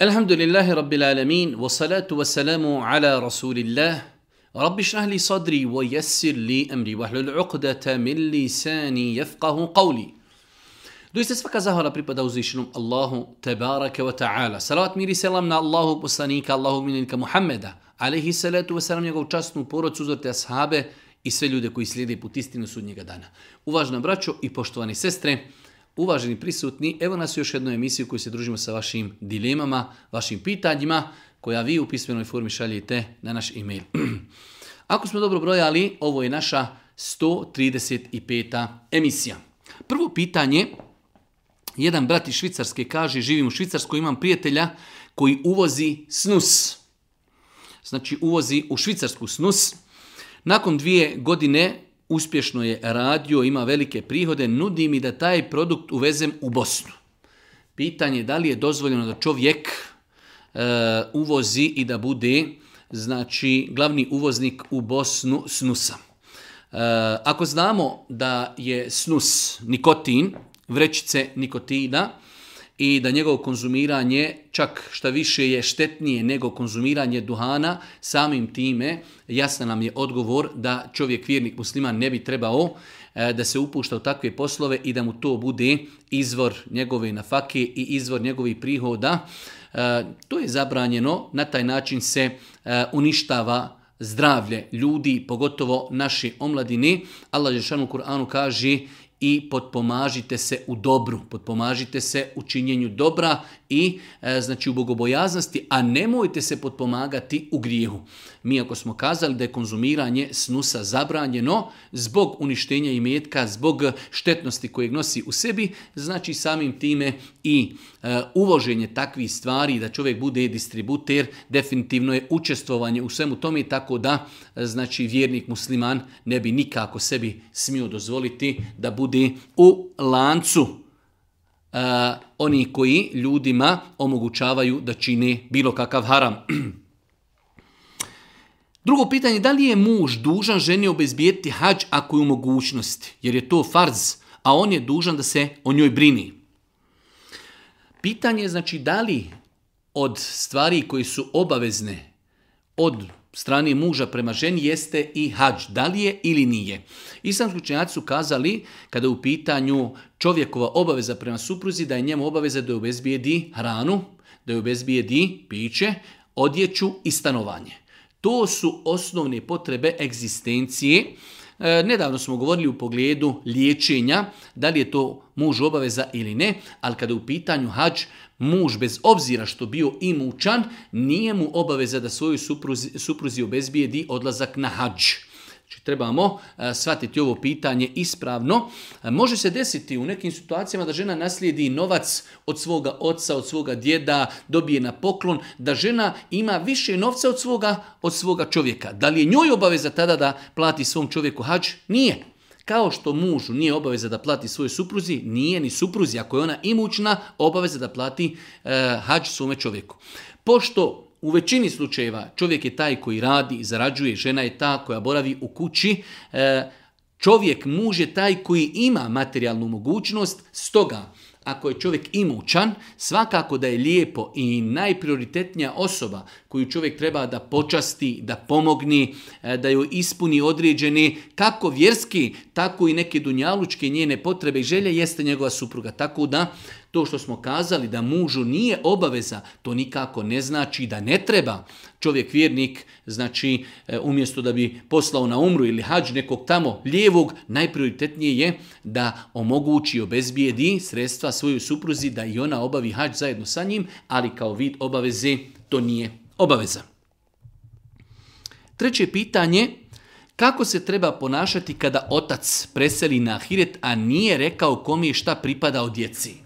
الحمد لله رب العالمين والصلاة والسلام على رسول الله رب اشرح لي صدري ويسر لي أمري واحلل عقدة من Doista svaka zahvala pripada uzvišenom Allahu tebaraka wa ta'ala. Salavat miri selam na Allahu poslanika, Allahu miljenika Muhammeda, alaihi salatu wasalam njegovu časnu porodcu, uzorte ashabe i sve ljude koji slijede put istinu sudnjega dana. Uvažno braćo i poštovani sestre, Uvaženi prisutni, evo nas još jednu emisiju koju se družimo sa vašim dilemama, vašim pitanjima koja vi u pismenoj formi šaljete na naš e-mail. Ako smo dobro brojali, ovo je naša 135. emisija. Prvo pitanje, jedan brat iz Švicarske kaže, živim u Švicarskoj, imam prijatelja koji uvozi snus. Znači uvozi u Švicarsku snus. Nakon dvije godine uspješno je radio, ima velike prihode, nudi mi da taj produkt uvezem u Bosnu. Pitanje je da li je dozvoljeno da čovjek e, uvozi i da bude znači glavni uvoznik u Bosnu snusa. E, ako znamo da je snus nikotin, vrećice nikotina, i da njegovo konzumiranje čak šta više je štetnije nego konzumiranje duhana, samim time jasan nam je odgovor da čovjek vjernik musliman ne bi trebao e, da se upušta u takve poslove i da mu to bude izvor njegove nafake i izvor njegovih prihoda. E, to je zabranjeno, na taj način se e, uništava zdravlje ljudi, pogotovo naši omladini. Allah Žešanu Kur'anu kaže i potpomažite se u dobru, potpomažite se u činjenju dobra i e, znači u bogobojaznosti, a nemojte se potpomagati u grijehu. Mi ako smo kazali da je konzumiranje snusa zabranjeno zbog uništenja imetka, zbog štetnosti koje nosi u sebi, znači samim time i e, uvoženje takvih stvari da čovjek bude distributer, definitivno je učestvovanje u svemu tome tako da e, znači vjernik musliman ne bi nikako sebi smio dozvoliti da bude ljudi u lancu uh, oni koji ljudima omogućavaju da čine bilo kakav haram. Drugo pitanje, da li je muž dužan ženi obezbijeti hađ ako je u mogućnosti, jer je to farz, a on je dužan da se o njoj brini. Pitanje je znači da li od stvari koje su obavezne, od strani muža prema ženi jeste i hađ. Da li je ili nije? Islamski učenjaci su kazali, kada je u pitanju čovjekova obaveza prema supruzi, da je njemu obaveza da je obezbijedi hranu, da je obezbijedi piće, odjeću i stanovanje. To su osnovne potrebe egzistencije E, nedavno smo govorili u pogledu liječenja, da li je to muž obaveza ili ne, ali kada je u pitanju hađ, muž bez obzira što bio imućan, nije mu obaveza da svojoj supruzi, supruzi obezbijedi odlazak na hađ. Znači, trebamo e, shvatiti ovo pitanje ispravno. E, može se desiti u nekim situacijama da žena naslijedi novac od svoga oca, od svoga djeda, dobije na poklon, da žena ima više novca od svoga, od svoga čovjeka. Da li je njoj obaveza tada da plati svom čovjeku hađ? Nije. Kao što mužu nije obaveza da plati svojoj supruzi, nije ni supruzi, ako je ona imućna, obaveza da plati e, hađ svome čovjeku. Pošto u većini slučajeva čovjek je taj koji radi i zarađuje, žena je ta koja boravi u kući, e, čovjek, muž je taj koji ima materijalnu mogućnost, stoga ako je čovjek imućan, svakako da je lijepo i najprioritetnija osoba koju čovjek treba da počasti, da pomogni, e, da joj ispuni određeni, kako vjerski, tako i neke dunjalučke njene potrebe i želje, jeste njegova supruga. Tako da to što smo kazali da mužu nije obaveza, to nikako ne znači da ne treba. Čovjek vjernik, znači e, umjesto da bi poslao na umru ili hađ nekog tamo lijevog, najprioritetnije je da omogući, obezbijedi sredstva svojoj supruzi da i ona obavi hađ zajedno sa njim, ali kao vid obaveze to nije obaveza. Treće pitanje, kako se treba ponašati kada otac preseli na hiret, a nije rekao kom je šta pripada od djeci?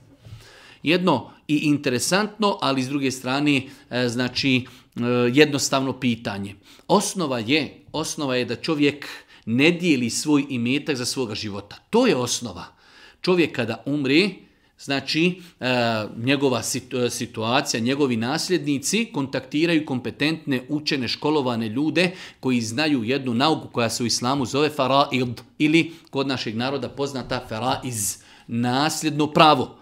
jedno i interesantno, ali s druge strane e, znači e, jednostavno pitanje. Osnova je, osnova je da čovjek ne dijeli svoj imetak za svoga života. To je osnova. Čovjek kada umri, Znači, e, njegova situacija, njegovi nasljednici kontaktiraju kompetentne, učene, školovane ljude koji znaju jednu nauku koja se u islamu zove faraid ili kod našeg naroda poznata faraiz, nasljedno pravo.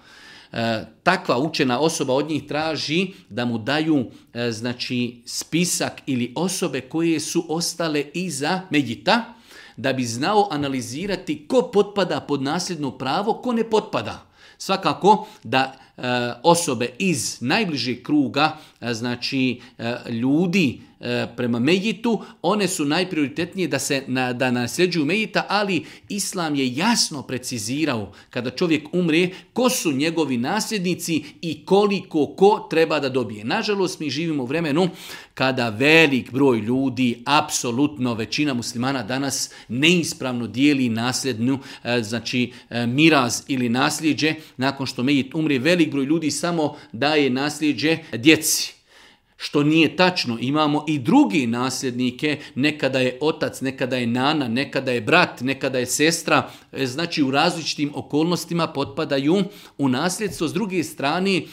E, takva učena osoba od njih traži da mu daju e, znači spisak ili osobe koje su ostale iza Medjita, da bi znao analizirati ko potpada pod nasljedno pravo, ko ne potpada. Svakako da e, osobe iz najbližeg kruga, znači ljudi, E, prema Mejitu, one su najprioritetnije da se na, da nasljeđuju Mejita, ali Islam je jasno precizirao kada čovjek umre ko su njegovi nasljednici i koliko ko treba da dobije. Nažalost, mi živimo u vremenu kada velik broj ljudi, apsolutno većina muslimana danas neispravno dijeli nasljednu, e, znači e, miraz ili nasljeđe, nakon što Mejit umre, velik broj ljudi samo daje nasljeđe djeci što nije tačno, imamo i drugi nasljednike, nekada je otac, nekada je nana, nekada je brat, nekada je sestra, e, znači u različitim okolnostima potpadaju u nasljedstvo. S druge strane, e,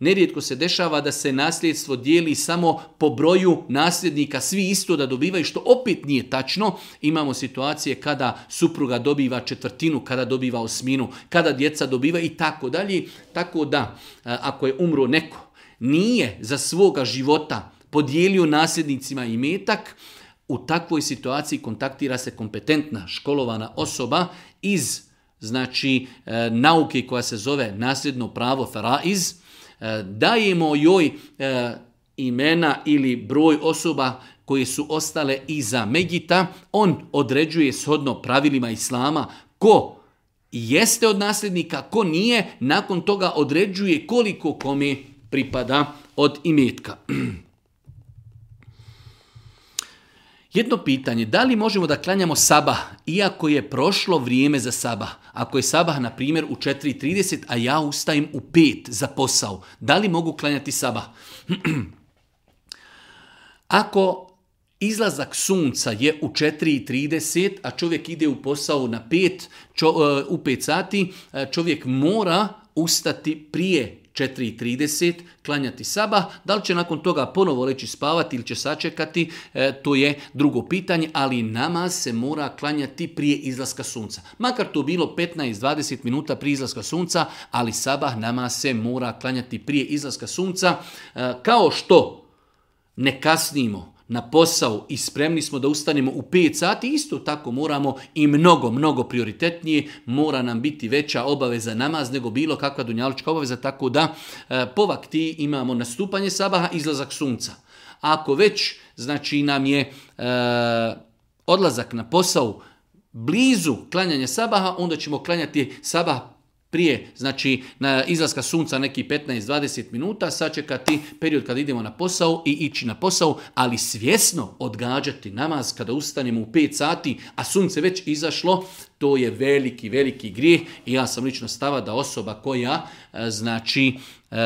nerijetko se dešava da se nasljedstvo dijeli samo po broju nasljednika, svi isto da dobivaju, što opet nije tačno. Imamo situacije kada supruga dobiva četvrtinu, kada dobiva osminu, kada djeca dobiva i tako dalje. Tako da, e, ako je umro neko, nije za svoga života podijelio nasljednicima i metak, u takvoj situaciji kontaktira se kompetentna, školovana osoba iz znači e, nauke koja se zove nasljedno pravo faraiz, e, dajemo joj e, imena ili broj osoba koje su ostale iza Megita, on određuje shodno pravilima Islama ko jeste od nasljednika, ko nije, nakon toga određuje koliko kome pripada od imetka. Jedno pitanje, da li možemo da klanjamo sabah, iako je prošlo vrijeme za sabah? Ako je sabah, na primjer, u 4.30, a ja ustajem u 5 za posao, da li mogu klanjati sabah? Ako izlazak sunca je u 4.30, a čovjek ide u posao na 5, e, u 5 sati, e, čovjek mora ustati prije 4.30 klanjati sabah. Da li će nakon toga ponovo leći spavati ili će sačekati, e, to je drugo pitanje, ali nama se mora klanjati prije izlaska sunca. Makar to bilo 15-20 minuta prije izlaska sunca, ali sabah nama se mora klanjati prije izlaska sunca. E, kao što ne kasnimo na posao i spremni smo da ustanemo u 5 sati, isto tako moramo i mnogo, mnogo prioritetnije, mora nam biti veća obaveza namaz nego bilo kakva dunjalička obaveza, tako da e, povakti imamo nastupanje sabaha, izlazak sunca. Ako već, znači nam je e, odlazak na posao blizu klanjanja sabaha, onda ćemo klanjati sabah prije znači na izlaska sunca neki 15-20 minuta, sačekati period kad idemo na posao i ići na posao, ali svjesno odgađati namaz kada ustanemo u 5 sati, a sunce već izašlo, to je veliki, veliki grijeh i ja sam lično stava da osoba koja e, znači e,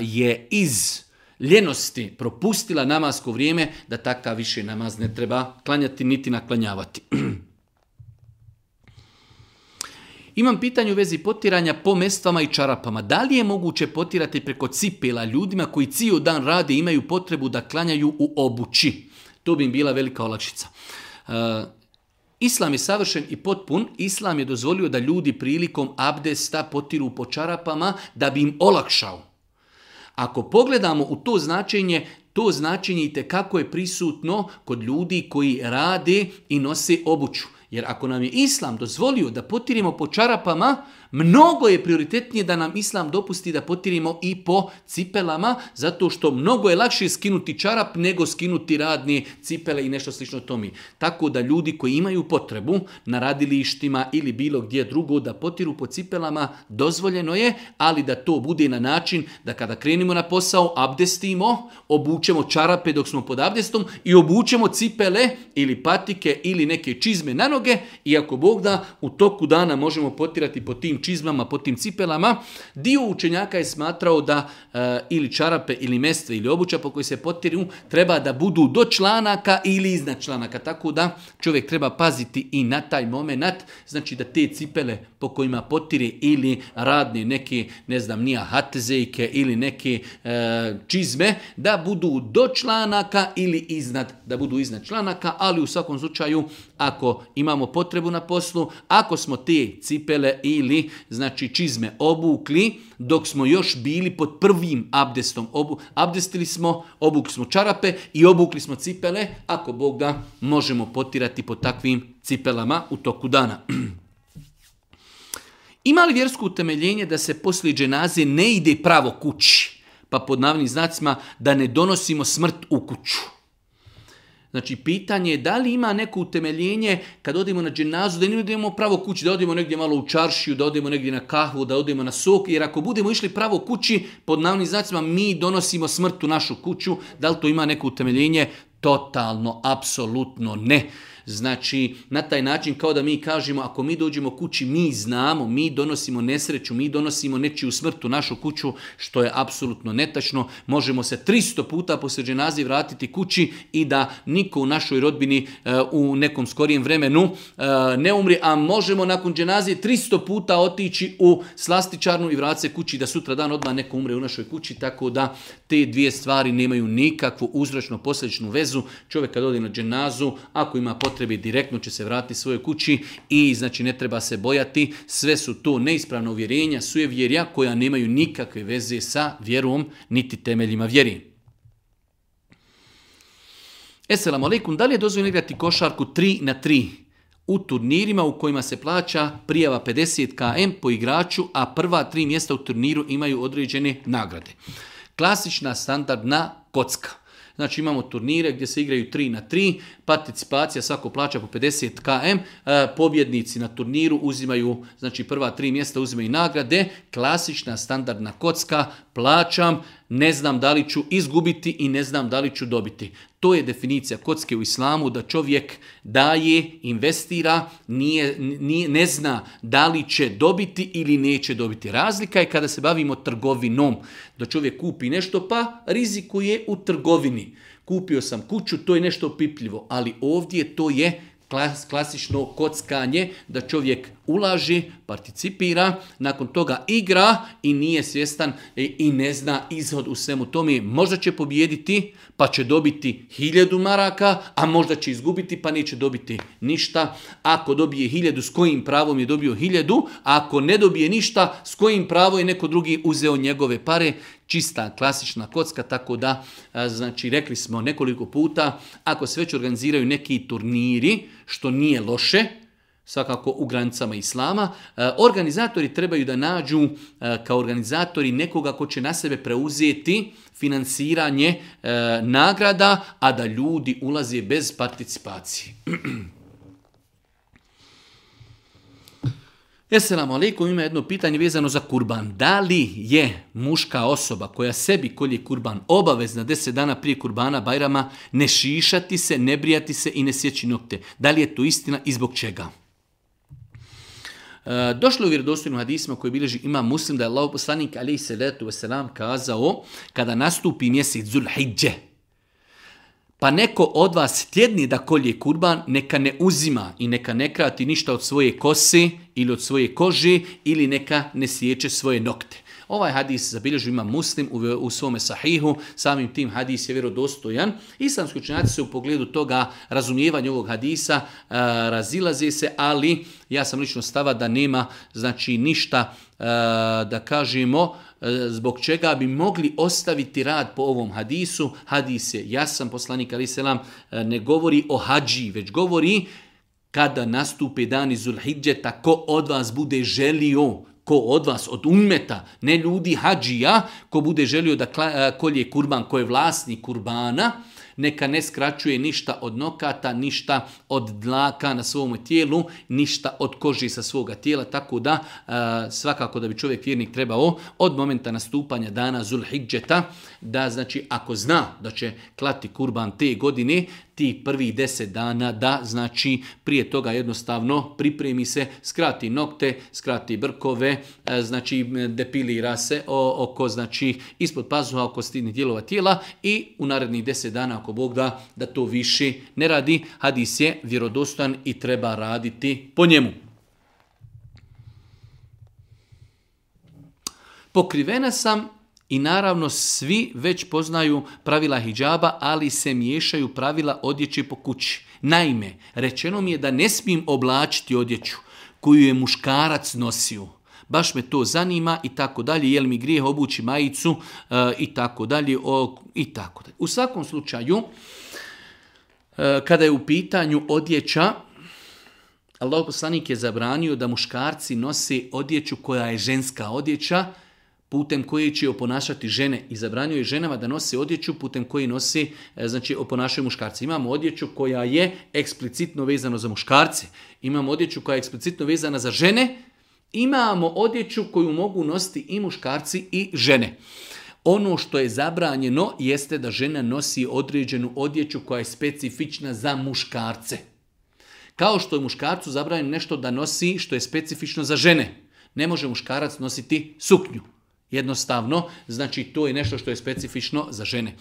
je iz ljenosti propustila namasko vrijeme, da takav više namaz ne treba klanjati niti naklanjavati. Imam pitanje u vezi potiranja po mestvama i čarapama. Da li je moguće potirati preko cipela ljudima koji cijel dan rade i imaju potrebu da klanjaju u obući? To bi im bila velika olakšica. E, islam je savršen i potpun. Islam je dozvolio da ljudi prilikom abdesta potiru po čarapama da bi im olakšao. Ako pogledamo u to značenje, to značenje i kako je prisutno kod ljudi koji rade i nose obuću. Jer ako nam je Islam dozvolio da potirimo po čarapama, Mnogo je prioritetnije da nam islam dopusti da potirimo i po cipelama, zato što mnogo je lakše skinuti čarap nego skinuti radne cipele i nešto slično tomi. Tako da ljudi koji imaju potrebu na radilištima ili bilo gdje drugo da potiru po cipelama dozvoljeno je, ali da to bude na način da kada krenimo na posao abdestimo, obučemo čarape dok smo pod abdestom i obučemo cipele ili patike ili neke čizme na noge i ako Bog da u toku dana možemo potirati po tim čizmama, po tim cipelama, dio učenjaka je smatrao da eh, ili čarape ili mestve ili obuća po kojoj se potiru treba da budu do članaka ili iznad članaka. Tako da čovjek treba paziti i na taj moment, znači da te cipele po kojima potiri ili radne neke, ne znam, nija hatzejke ili neke eh, čizme, da budu do članaka ili iznad, da budu iznad članaka, ali u svakom slučaju ako imamo potrebu na poslu, ako smo te cipele ili znači čizme obukli dok smo još bili pod prvim abdestom. Obu, abdestili smo, obukli smo čarape i obukli smo cipele, ako Bog da možemo potirati po takvim cipelama u toku dana. Ima li vjersko utemeljenje da se poslije dženaze ne ide pravo kući? Pa pod navnim znacima da ne donosimo smrt u kuću. Znači, pitanje je da li ima neko utemeljenje kad odemo na dženazu, da ne idemo pravo kući, da odimo negdje malo u čaršiju, da odemo negdje na kahvu, da odemo na sok, jer ako budemo išli pravo kući, pod navnim znacima, mi donosimo smrt u našu kuću, da li to ima neko utemeljenje? Totalno, apsolutno ne. Znači, na taj način kao da mi kažemo, ako mi dođemo kući, mi znamo, mi donosimo nesreću, mi donosimo nečiju smrt u našu kuću, što je apsolutno netačno. Možemo se 300 puta poslije naziv vratiti kući i da niko u našoj rodbini eh, u nekom skorijem vremenu eh, ne umri, a možemo nakon dženazije 300 puta otići u slastičarnu i vratiti se kući da sutra dan odmah neko umre u našoj kući, tako da te dvije stvari nemaju nikakvu uzročno posljedičnu vezu. Čovjek kad odi na dženazu, ako ima potrebi direktno će se vratiti svojoj kući i znači ne treba se bojati. Sve su to neispravna uvjerenja, vjerja koja nemaju nikakve veze sa vjerom niti temeljima vjeri. Esselam alaikum, da li je dozvoljeno igrati košarku 3 na 3? u turnirima u kojima se plaća prijava 50 km po igraču, a prva tri mjesta u turniru imaju određene nagrade. Klasična standardna kocka. Znači imamo turnire gdje se igraju 3 na 3, participacija svako plaća po 50 km, e, pobjednici na turniru uzimaju, znači prva tri mjesta uzimaju nagrade, klasična standardna kocka, plaćam, ne znam da li ću izgubiti i ne znam da li ću dobiti. To je definicija kocke u islamu da čovjek daje, investira, nije, ne zna da li će dobiti ili neće dobiti. Razlika je kada se bavimo trgovinom, da čovjek kupi nešto pa rizikuje u trgovini. Kupio sam kuću, to je nešto pipljivo, ali ovdje to je klasično kockanje da čovjek ulaži, participira, nakon toga igra i nije svjestan i ne zna izhod u svemu tome. Možda će pobijediti pa će dobiti hiljadu maraka, a možda će izgubiti pa neće dobiti ništa. Ako dobije hiljadu, s kojim pravom je dobio hiljedu? ako ne dobije ništa, s kojim pravom je neko drugi uzeo njegove pare, čista klasična kocka, tako da, znači, rekli smo nekoliko puta, ako se već organiziraju neki turniri, što nije loše, svakako u granicama islama. E, organizatori trebaju da nađu e, kao organizatori nekoga ko će na sebe preuzeti financiranje e, nagrada, a da ljudi ulaze bez participacije. Esselamu alaikum, ima jedno pitanje vezano za kurban. Da li je muška osoba koja sebi kolje kurban obavezna deset dana prije kurbana Bajrama ne šišati se, ne brijati se i ne sjeći nokte? Da li je to istina i zbog čega? E, došlo u vjerodostojnom hadisima koji bilježi ima muslim da je Allah poslanik alaih salatu wasalam kazao kada nastupi mjesec Zulhidje, pa neko od vas tjedni da kolje kurban, neka ne uzima i neka ne krati ništa od svoje kose ili od svoje kože ili neka ne sjeće svoje nokte. Ovaj hadis zabilježio ima muslim u, u svome sahihu, samim tim hadis je vjerodostojan. Islamski učenjaci se u pogledu toga razumijevanja ovog hadisa e, razilaze se, ali ja sam lično stava da nema znači ništa e, da kažemo e, zbog čega bi mogli ostaviti rad po ovom hadisu. Hadis je jasan, poslanik ali selam ne govori o hađi, već govori kada nastupe iz Zulhidžeta, ko od vas bude želio ko od vas, od ummeta, ne ljudi hađija, ko bude želio da e, kolje kurban, ko je vlasnik kurbana, neka ne skraćuje ništa od nokata, ništa od dlaka na svom tijelu, ništa od koži sa svoga tijela, tako da e, svakako da bi čovjek vjernik trebao od momenta nastupanja dana Zulhidžeta, da znači ako zna da će klati kurban te godine, ti prvih deset dana da znači prije toga jednostavno pripremi se, skrati nokte, skrati brkove, e, znači depilira se oko znači ispod pazuha oko stidnih dijelova tijela i u narednih deset dana ako Bog da da to više ne radi, hadis je vjerodostan i treba raditi po njemu. Pokrivena sam i naravno svi već poznaju pravila hijjaba, ali se miješaju pravila odjeće po kući. Naime, rečeno mi je da ne smijem oblačiti odjeću koju je muškarac nosio. Baš me to zanima i tako dalje, jel mi grijeh obući majicu eh, i tako dalje i tako dalje. U svakom slučaju, eh, kada je u pitanju odjeća, Allah poslanik je zabranio da muškarci nosi odjeću koja je ženska odjeća, putem koje će oponašati žene i zabranjuje ženama da nose odjeću putem koji nosi, e, znači oponašaju muškarci. Imamo odjeću koja je eksplicitno vezana za muškarce, imamo odjeću koja je eksplicitno vezana za žene, imamo odjeću koju mogu nositi i muškarci i žene. Ono što je zabranjeno jeste da žena nosi određenu odjeću koja je specifična za muškarce. Kao što je muškarcu zabranjeno nešto da nosi što je specifično za žene. Ne može muškarac nositi suknju. Jednostavno, znači to je nešto što je specifično za žene.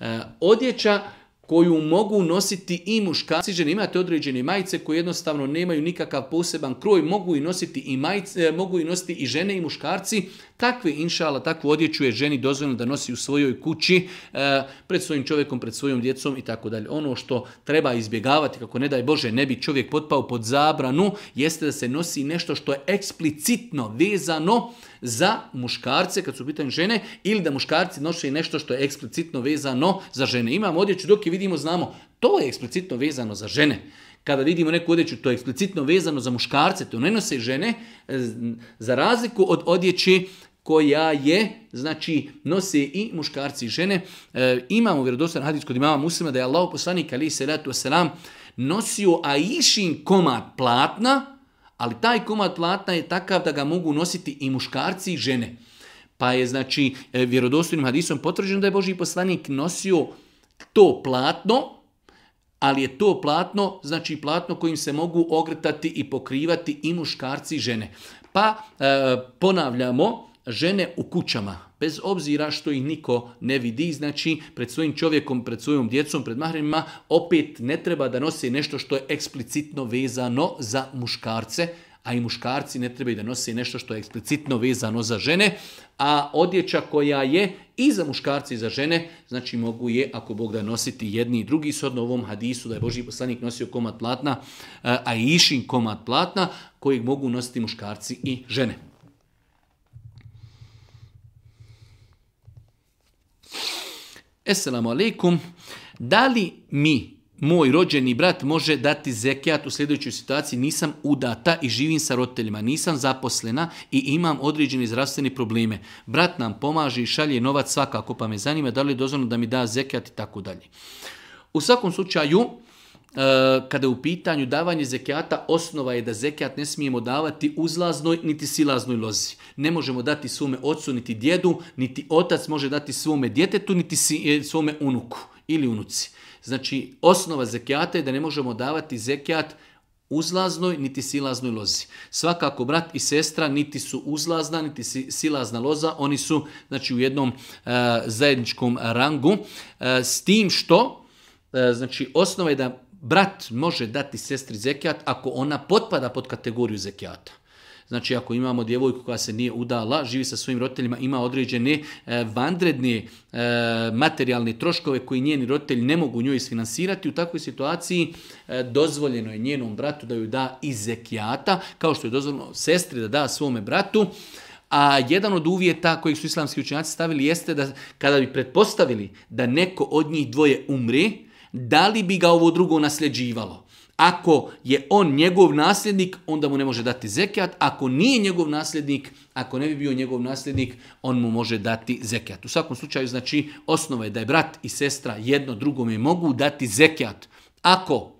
E, odjeća koju mogu nositi i muškarci žene. Imate određene majice koje jednostavno nemaju nikakav poseban kroj, mogu i nositi i majice, e, mogu i nositi i žene i muškarci, Takve, inšala, takvu odjeću je ženi dozvoljeno da nosi u svojoj kući, e, pred svojim čovjekom, pred svojom djecom i tako dalje. Ono što treba izbjegavati, kako ne daj Bože, ne bi čovjek potpao pod zabranu, jeste da se nosi nešto što je eksplicitno vezano za muškarce, kad su pitanju žene, ili da muškarci noše nešto što je eksplicitno vezano za žene. Imamo odjeću dok je vidimo, znamo, to je eksplicitno vezano za žene. Kada vidimo neku odjeću, to je eksplicitno vezano za muškarce, to ne nose žene, e, za razliku od odjeći koja je, znači, nose i muškarci i žene. E, imamo vjerodostan hadis kod imama muslima da je Allah poslanik ali se ratu wasalam nosio Aishin komad platna, ali taj komad platna je takav da ga mogu nositi i muškarci i žene. Pa je, znači, e, vjerodostojnim hadisom potvrđeno da je Boži poslanik nosio to platno, ali je to platno, znači platno kojim se mogu ogrtati i pokrivati i muškarci i žene. Pa e, ponavljamo, žene u kućama, bez obzira što ih niko ne vidi, znači pred svojim čovjekom, pred svojom djecom, pred mahrimima, opet ne treba da nose nešto što je eksplicitno vezano za muškarce, a i muškarci ne trebaju da nose nešto što je eksplicitno vezano za žene, a odjeća koja je i za muškarce i za žene, znači mogu je, ako Bog da nositi jedni i drugi, u ovom hadisu da je Boži poslanik nosio komad platna, e, a išin komad platna, kojeg mogu nositi muškarci i žene. Esselamu alaikum. Da li mi, moj rođeni brat, može dati zekijat u sljedećoj situaciji? Nisam udata i živim sa roditeljima, nisam zaposlena i imam određene zdravstvene probleme. Brat nam pomaže i šalje novac svakako, pa me zanima da li je dozvoljeno da mi da zekijat i tako dalje. U svakom slučaju, E, kada je u pitanju davanje zekijata, osnova je da zekijat ne smijemo davati uzlaznoj niti silaznoj lozi. Ne možemo dati svome ocu niti djedu, niti otac može dati svome djetetu, niti e, svome unuku ili unuci. Znači, osnova zekijata je da ne možemo davati zekijat uzlaznoj niti silaznoj lozi. Svakako brat i sestra niti su uzlazna niti silazna loza, oni su znači u jednom e, zajedničkom rangu e, s tim što znači osnova je da brat može dati sestri zekijat ako ona potpada pod kategoriju zekijata. Znači ako imamo djevojku koja se nije udala, živi sa svojim roditeljima, ima određene e, vanredne e, materijalne troškove koji njeni roditelji ne mogu njoj isfinansirati, u takvoj situaciji e, dozvoljeno je njenom bratu da ju da iz zekijata, kao što je dozvoljeno sestri da da svome bratu. A jedan od uvjeta kojih su islamski učinjaci stavili jeste da kada bi pretpostavili da neko od njih dvoje umri, da li bi ga ovo drugo nasljeđivalo. Ako je on njegov nasljednik, onda mu ne može dati zekijat. Ako nije njegov nasljednik, ako ne bi bio njegov nasljednik, on mu može dati zekijat. U svakom slučaju, znači, osnova je da je brat i sestra jedno drugome mogu dati zekijat. Ako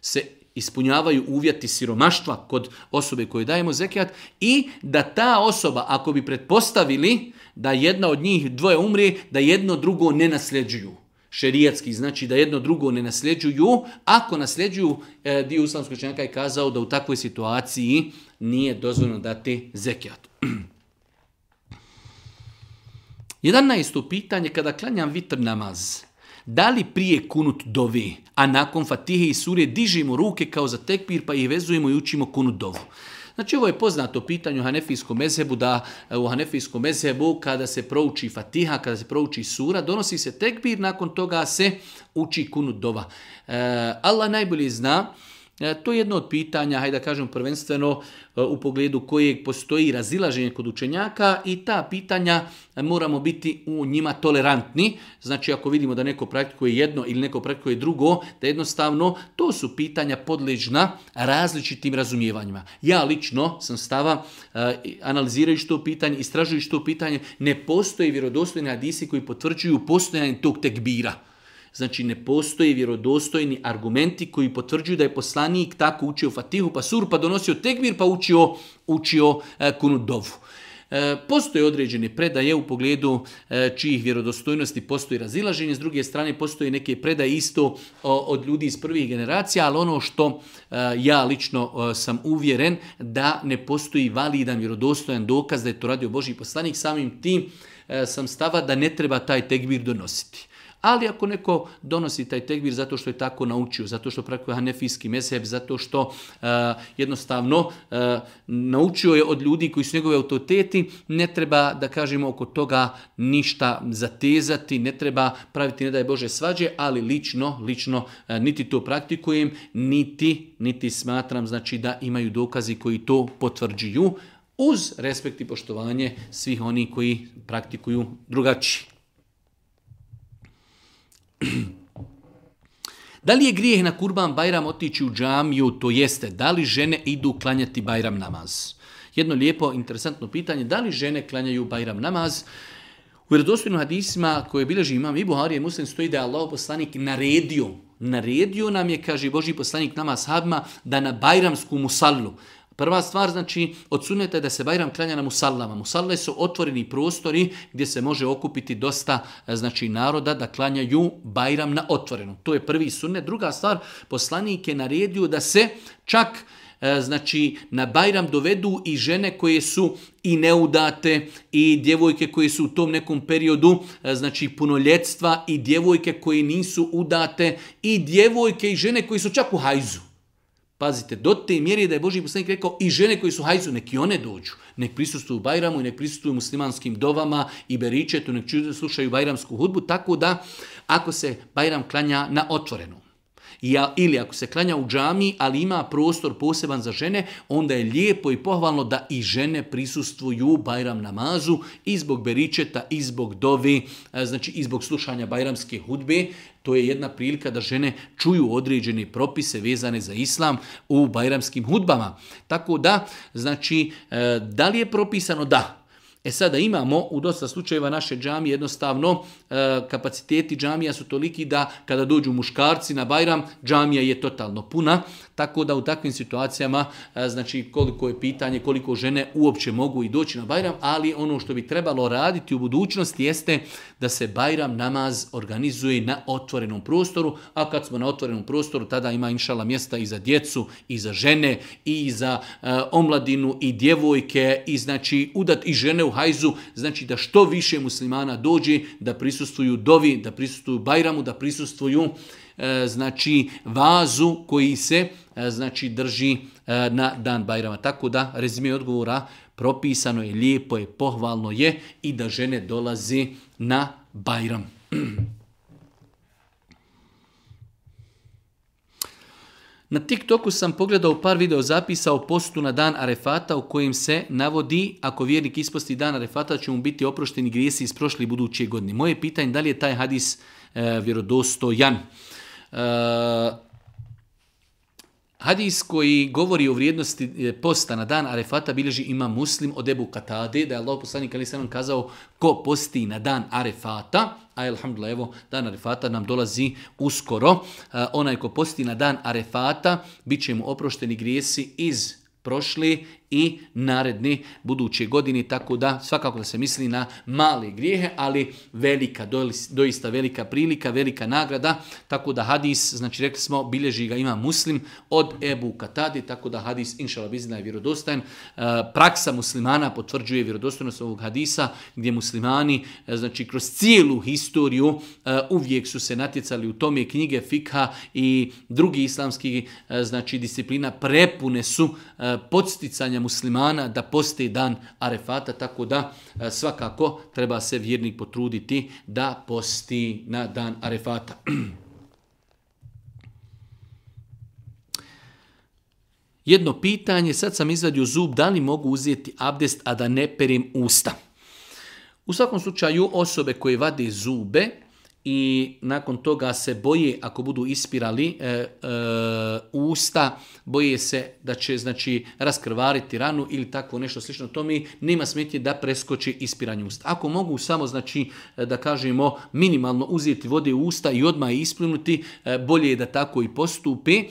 se ispunjavaju uvjeti siromaštva kod osobe koje dajemo zekijat i da ta osoba, ako bi pretpostavili da jedna od njih dvoje umri, da jedno drugo ne nasljeđuju šerijatski, znači da jedno drugo ne nasljeđuju, ako nasljeđuju, e, dio je kazao da u takvoj situaciji nije dozvoljeno dati zekijat. 11. pitanje, kada klanjam vitr namaz, da li prije kunut dovi, a nakon fatihe i surje dižimo ruke kao za tekpir pa ih vezujemo i učimo kunut dovu? Znači ovo je poznato pitanje u Hanefijskom mezhebu da u Hanefijskom mezhebu kada se prouči Fatiha, kada se prouči sura, donosi se tekbir, nakon toga se uči kunudova dova. E, Allah najbolje zna E, to je jedno od pitanja, hajde da kažem prvenstveno, e, u pogledu kojeg postoji razilaženje kod učenjaka i ta pitanja e, moramo biti u njima tolerantni. Znači ako vidimo da neko praktikuje jedno ili neko praktikuje drugo, da jednostavno to su pitanja podležna različitim razumijevanjima. Ja lično sam stava, analizirajući to pitanje, istražujući to pitanje, ne postoje vjerodostojne hadisi koji potvrđuju postojanje tog tekbira. Znači ne postoje vjerodostojni argumenti koji potvrđuju da je poslanik tako učio Fatihu pa suru, pa donosio tekbir, pa učio, učio e, kunudovu. E, postoje određene predaje u pogledu e, čijih vjerodostojnosti postoji razilaženje, s druge strane postoje neke predaje isto od ljudi iz prvih generacija, ali ono što ja lično sam uvjeren da ne postoji validan vjerodostojan dokaz da je to radio Boži poslanik, samim tim sam stava da ne treba taj tekbir donositi. Ali ako neko donosi taj tekbir zato što je tako naučio, zato što prakuje hanefijski mezheb, zato što e, jednostavno e, naučio je od ljudi koji su njegove autoriteti, ne treba da kažemo oko toga ništa zatezati, ne treba praviti ne daj Bože svađe, ali lično, lično e, niti to praktikujem, niti, niti smatram znači da imaju dokazi koji to potvrđuju uz respekt i poštovanje svih oni koji praktikuju drugačije. Da li je grijeh na kurban bajram otići u džamiju, to jeste, da li žene idu klanjati bajram namaz? Jedno lijepo, interesantno pitanje, da li žene klanjaju bajram namaz? U vjerodostojnim hadisima koje bileži imam i Buhari i Muslim stoji da je Allah poslanik naredio, naredio nam je, kaže Boži poslanik namaz sahabima, da na bajramsku musallu, Prva stvar, znači, od da se Bajram klanja na musallama. Musalle su otvoreni prostori gdje se može okupiti dosta e, znači, naroda da klanjaju Bajram na otvorenom. To je prvi sunnet. Druga stvar, poslanik je naredio da se čak e, znači na Bajram dovedu i žene koje su i neudate i djevojke koje su u tom nekom periodu e, znači punoljetstva i djevojke koje nisu udate i djevojke i žene koje su čak u hajzu. Pazite, do te mjere da je Boži poslanik rekao i žene koji su hajzu, neki one dođu. Nek prisustuju Bajramu i nek prisustuju muslimanskim dovama i beričetu, nek slušaju Bajramsku hudbu, tako da ako se Bajram klanja na otvorenom ili ako se klanja u džami, ali ima prostor poseban za žene, onda je lijepo i pohvalno da i žene prisustvuju Bajram namazu i zbog beričeta, i zbog dovi, e, znači i zbog slušanja Bajramske hudbe. To je jedna prilika da žene čuju određene propise vezane za islam u bajramskim hudbama. Tako da, znači, e, da li je propisano? Da. E sada imamo u dosta slučajeva naše džamije jednostavno e, kapaciteti džamija su toliki da kada dođu muškarci na Bajram džamija je totalno puna. Tako da u takvim situacijama, e, znači koliko je pitanje, koliko žene uopće mogu i doći na Bajram, ali ono što bi trebalo raditi u budućnosti jeste da se Bajram namaz organizuje na otvorenom prostoru, a kad smo na otvorenom prostoru, tada ima inšala mjesta i za djecu, i za žene, i za e, omladinu, i djevojke, i znači udat i žene u hajzu, znači da što više muslimana dođe, da prisustuju dovi, da prisustuju Bajramu, da prisustuju e, znači vazu koji se E, znači drži e, na dan Bajrama. Tako da rezime odgovora propisano je, lijepo je, pohvalno je i da žene dolazi na Bajram. Na TikToku sam pogledao par video zapisa o postu na dan Arefata u kojem se navodi ako vjernik isposti dan Arefata će mu biti oprošteni grijesi iz prošle i buduće godine. Moje pitanje da li je taj hadis e, vjerodostojan. Hadis koji govori o vrijednosti e, posta na dan Arefata bilježi ima muslim od Ebu Katade, da je Allah poslanik ali sam kazao ko posti na dan Arefata, a alhamdulillah evo dan Arefata nam dolazi uskoro, e, onaj ko posti na dan Arefata bit će mu oprošteni grijesi iz prošli i naredni buduće godini, tako da svakako da se misli na male grijehe, ali velika, doista velika prilika, velika nagrada, tako da hadis, znači rekli smo, bilježi ga ima muslim od Ebu Katadi, tako da hadis inšala bizna je vjerodostajan. E, praksa muslimana potvrđuje vjerodostojnost ovog hadisa, gdje muslimani, e, znači kroz cijelu historiju e, uvijek su se natjecali u tome knjige fikha i drugi islamski znači disciplina prepune su podsticanja muslimana da posti dan Arefata, tako da e, svakako treba se vjernik potruditi da posti na dan Arefata. Jedno pitanje, sad sam izvadio zub, da li mogu uzeti abdest, a da ne perim usta? U svakom slučaju, osobe koje vade zube, i nakon toga se boje ako budu ispirali e, e, usta, boje se da će znači raskrvariti ranu ili tako nešto slično To mi nema smetje da preskoči ispiranje usta. Ako mogu samo znači e, da kažemo minimalno uzeti vode u usta i odmah isplinuti, bolje je da tako i postupi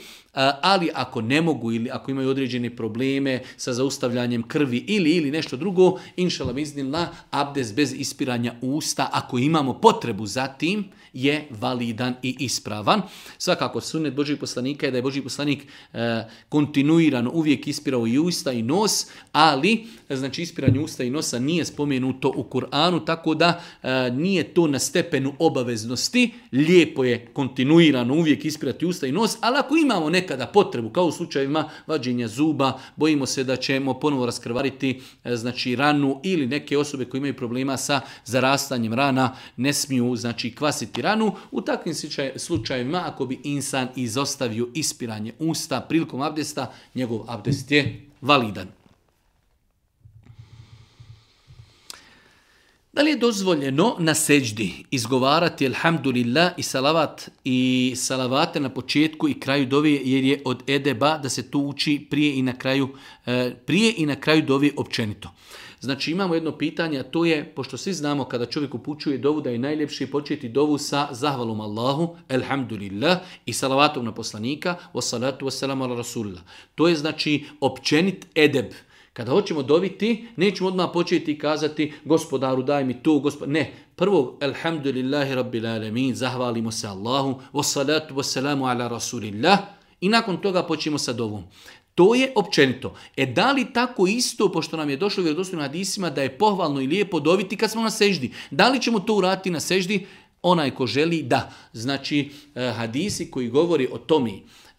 ali ako ne mogu ili ako imaju određene probleme sa zaustavljanjem krvi ili ili nešto drugo, inšalam iznila abdes bez ispiranja usta, ako imamo potrebu za tim je validan i ispravan. Svakako, sunet Božih poslanika je da je Božji poslanik e, kontinuirano uvijek ispirao i usta i nos, ali znači ispiranje usta i nosa nije spomenuto u Kur'anu, tako da e, nije to na stepenu obaveznosti. Lijepo je kontinuirano uvijek ispirati usta i nos, ali ako imamo nekada potrebu, kao u slučajevima vađenja zuba, bojimo se da ćemo ponovo raskrvariti e, znači ranu ili neke osobe koje imaju problema sa zarastanjem rana ne smiju znači kvasiti u takvim slučajevima ako bi insan izostavio ispiranje usta prilikom abdesta, njegov abdest je validan. Da li je dozvoljeno na seđdi izgovarati alhamdulillah i salavat i salavate na početku i kraju dovi jer je od edeba da se tu uči prije i na kraju, eh, prije i na kraju dovi općenito. Znači imamo jedno pitanje, a to je, pošto svi znamo kada čovjek upućuje dovu da je najljepše početi dovu sa zahvalom Allahu, elhamdulillah, i salavatom na poslanika, wassalatu wassalamu ala rasulillah. To je znači općenit edeb. Kada hoćemo dobiti, nećemo odmah početi kazati gospodaru daj mi to, gospod... ne. Prvo, alhamdulillahi rabbil alemin, zahvalimo se Allahu, wassalatu wassalamu ala rasulillah, i nakon toga počnemo sa dovom. To je općenito. E da li tako isto, pošto nam je došlo vjerodostojno hadisima, da je pohvalno i lijepo dobiti kad smo na seždi? Da li ćemo to urati na seždi? Onaj ko želi, da. Znači, e, hadisi koji govori o tome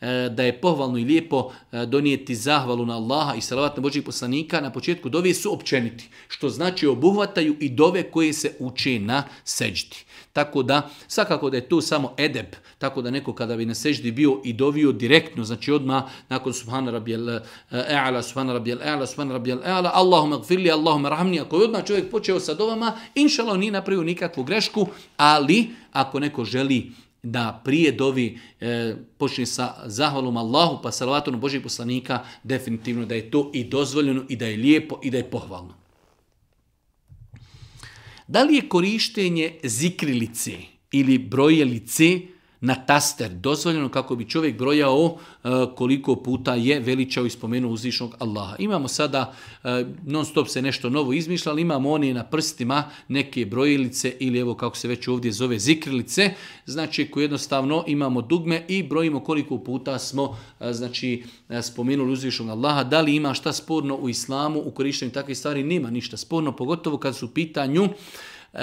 e, da je pohvalno i lijepo e, donijeti zahvalu na Allaha i salavat na Božih poslanika na početku dove su općeniti, što znači obuhvataju i dove koje se uče na seždi. Tako da, svakako da je to samo edeb, tako da neko kada bi na seždi bio i dovio direktno, znači odmah nakon subhana rabijel e'ala, eh, subhana rabijel e'ala, subhana rabijel e'ala, Allahuma gfirli, Allahuma rahmni, ako je odmah čovjek počeo sa dovama, inšalo nije napravio nikakvu grešku, ali ako neko želi da prije dovi eh, počne sa zahvalom Allahu pa salavatom Božih poslanika, definitivno da je to i dozvoljeno i da je lijepo i da je pohvalno. Da li je korištenje zikrilice ili brojelice na taster dozvoljeno kako bi čovjek brojao e, koliko puta je veličao i spomenuo uzvišnog Allaha. Imamo sada, e, non stop se nešto novo izmišlja, ali imamo oni na prstima neke brojilice ili evo kako se već ovdje zove zikrilice, znači koje jednostavno imamo dugme i brojimo koliko puta smo e, znači, spomenuli uzvišnog Allaha. Da li ima šta sporno u islamu u korištenju takvih stvari? Nema ništa sporno, pogotovo kad su u pitanju E,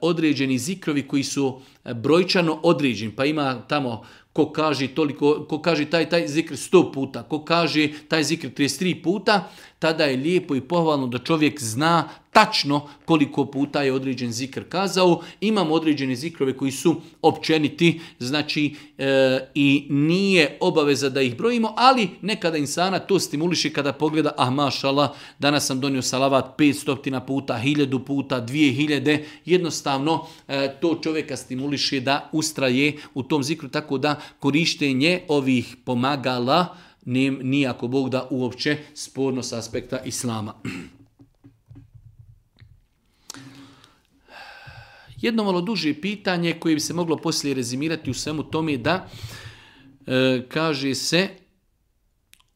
određeni zikrovi koji su e, brojčano određeni, pa ima tamo ko kaže, toliko, ko kaže taj, taj zikr 100 puta, ko kaže taj zikr 33 puta, tada je lijepo i pohvalno da čovjek zna tačno koliko puta je određen zikr kazao. Imamo određene zikrove koji su općeniti, znači e, i nije obaveza da ih brojimo, ali nekada insana to stimuliše kada pogleda, ah mašala, danas sam donio salavat 500 puta, 1000 puta, 2000, jednostavno e, to čovjeka stimuliše da ustraje u tom zikru, tako da korištenje ovih pomagala, nije ako Bog da uopće sporno s aspekta Islama. Jedno malo duže pitanje koje bi se moglo poslije rezimirati u svemu tome je da e, kaže se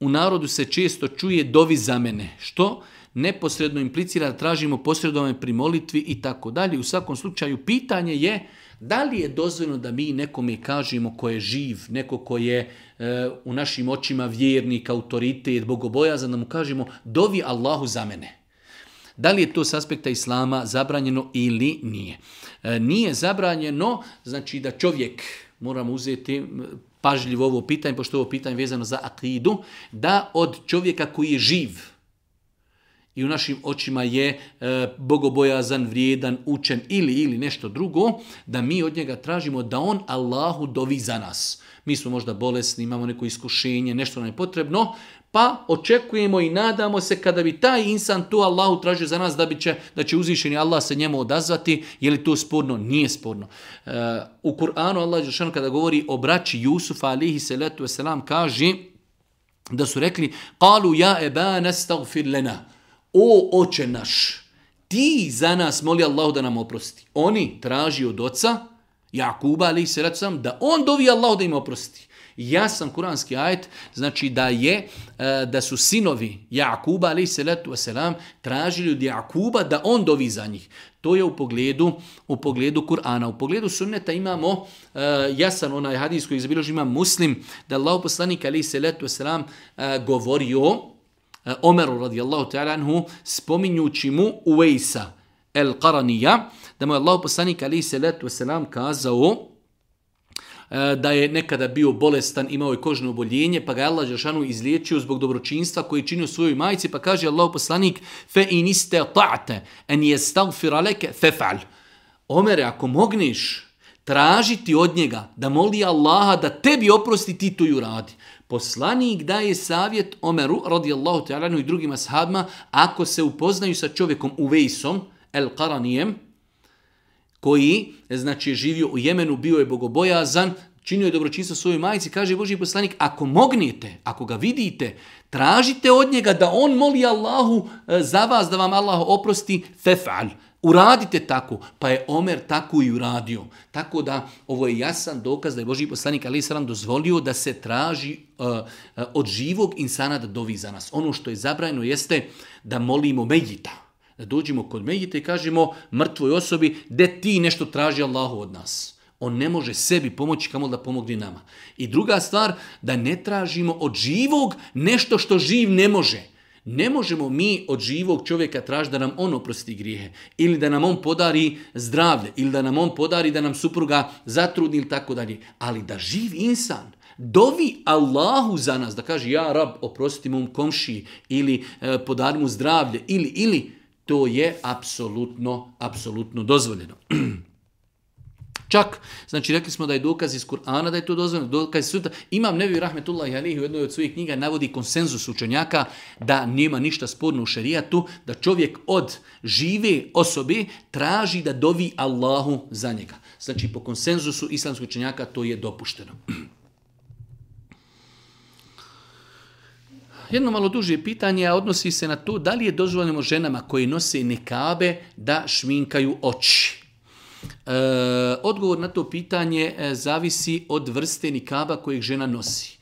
u narodu se često čuje dovi za mene. Što? neposredno implicira da tražimo posredovanje pri molitvi i tako dalje. U svakom slučaju pitanje je da li je dozvoljeno da mi nekome kažemo ko je živ, neko ko je e, u našim očima vjernik, autoritet, bogobojazan, da mu kažemo dovi Allahu za mene. Da li je to s aspekta islama zabranjeno ili nije? E, nije zabranjeno, znači da čovjek, moramo uzeti pažljivo ovo pitanje, pošto je ovo pitanje vezano za akidu, da od čovjeka koji je živ, i u našim očima je e, bogobojazan, vrijedan, učen ili ili nešto drugo, da mi od njega tražimo da on Allahu dovi za nas. Mi smo možda bolesni, imamo neko iskušenje, nešto nam je potrebno, pa očekujemo i nadamo se kada bi taj insan tu Allahu tražio za nas da, bi će, da će uzvišeni Allah se njemu odazvati. Je li to sporno? Nije sporno. E, u Kur'anu Allah Žešan kada govori o braći Jusufa alihi salatu wasalam kaže da su rekli قالوا ja eba nastagfir lena o oče naš, ti za nas moli Allah da nam oprosti. Oni traži od oca, Jakuba ali se sam, da on dovi Allah da im oprosti. sam kuranski ajet, znači da je, e, da su sinovi Jakuba ali se selam tražili od Jakuba da on dovi za njih. To je u pogledu, u pogledu Kur'ana. U pogledu sunneta imamo e, jasan onaj hadis koji ima muslim, da Allahu poslanik ali se selam e, govorio, Eh, Omeru radijallahu ta'ala spominjući mu Uvejsa el Qaranija, da mu je Allah poslanik ali se letu kazao eh, da je nekada bio bolestan, imao je kožno oboljenje, pa ga je Allah Žešanu izliječio zbog dobročinstva koji je činio svojoj majci, pa kaže Allah poslanik fe iste ta'te, en jestagfira leke fal. Omere, ako mogneš tražiti od njega da moli Allaha da tebi oprosti, ti to ju radi. Poslanik daje savjet Omeru radijallahu ta'ala i drugim ashabima ako se upoznaju sa čovjekom Uvejsom, El Karanijem, koji znači, je živio u Jemenu, bio je bogobojazan, činio je dobročinstvo svojoj majici, kaže Boži poslanik, ako mognete, ako ga vidite, tražite od njega da on moli Allahu e, za vas, da vam Allah oprosti, fef'al, Uradite tako, pa je Omer tako i uradio. Tako da ovo je jasan dokaz da je Boži poslanik Ali dozvolio da se traži e, e, od živog insana da dovi za nas. Ono što je zabrajno jeste da molimo Mejita. Da dođemo kod medjita i kažemo mrtvoj osobi da ti nešto traži Allahu od nas. On ne može sebi pomoći kamo da pomogne nama. I druga stvar, da ne tražimo od živog nešto što živ ne može. Ne možemo mi od živog čovjeka tražiti da nam on oprosti grijehe ili da nam on podari zdravlje ili da nam on podari da nam supruga zatrudni ili tako dalje. Ali da živ insan dovi Allahu za nas, da kaže ja rab oprosti mom komši ili e, podari mu zdravlje ili, ili, to je apsolutno, apsolutno dozvoljeno. Čak, znači rekli smo da je dokaz iz Kur'ana da je to dozvoljeno, dokaz Sunneta. Imam Nevi Rahmetullah Janihi u jednoj od svojih knjiga navodi konsenzus učenjaka da nema ništa sporno u šerijatu, da čovjek od žive osobe traži da dovi Allahu za njega. Znači po konsenzusu islamskog učenjaka to je dopušteno. Jedno malo duže pitanje odnosi se na to da li je dozvoljeno ženama koje nose nekabe da šminkaju oči. E, odgovor na to pitanje e, zavisi od vrste nikaba kojeg žena nosi.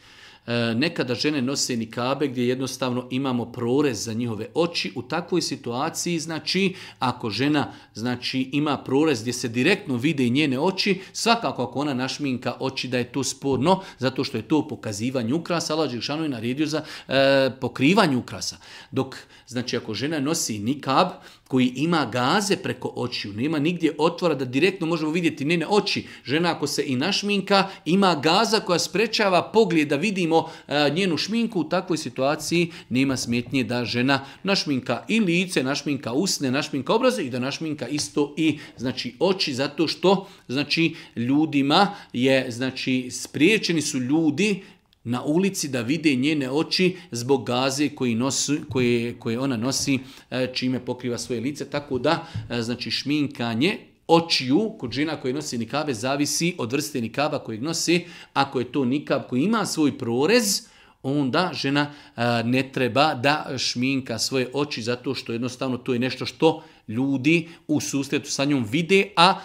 E, nekada žene nose nikabe gdje jednostavno imamo prorez za njihove oči. U takvoj situaciji, znači, ako žena znači, ima prorez gdje se direktno vide i njene oči, svakako ako ona našminka oči da je to sporno, zato što je to pokazivanje ukrasa, Allah je naredio za e, pokrivanje ukrasa. Dok, znači, ako žena nosi nikab, koji ima gaze preko očiju, nema nigdje otvora da direktno možemo vidjeti njene oči. Žena ako se i našminka, ima gaza koja sprečava pogled da vidimo e, njenu šminku. U takvoj situaciji nema smetnje da žena našminka i lice, našminka usne, našminka obraze i da našminka isto i znači oči zato što znači ljudima je znači spriječeni su ljudi na ulici da vide njene oči zbog gaze koji nosi, koje, koje ona nosi e, čime pokriva svoje lice. Tako da, e, znači, šminkanje očiju kod žena koje nosi nikave zavisi od vrste nikaba kojeg nosi. Ako je to nikab koji ima svoj prorez, onda žena e, ne treba da šminka svoje oči zato što jednostavno to je nešto što ljudi u susretu sa njom vide, a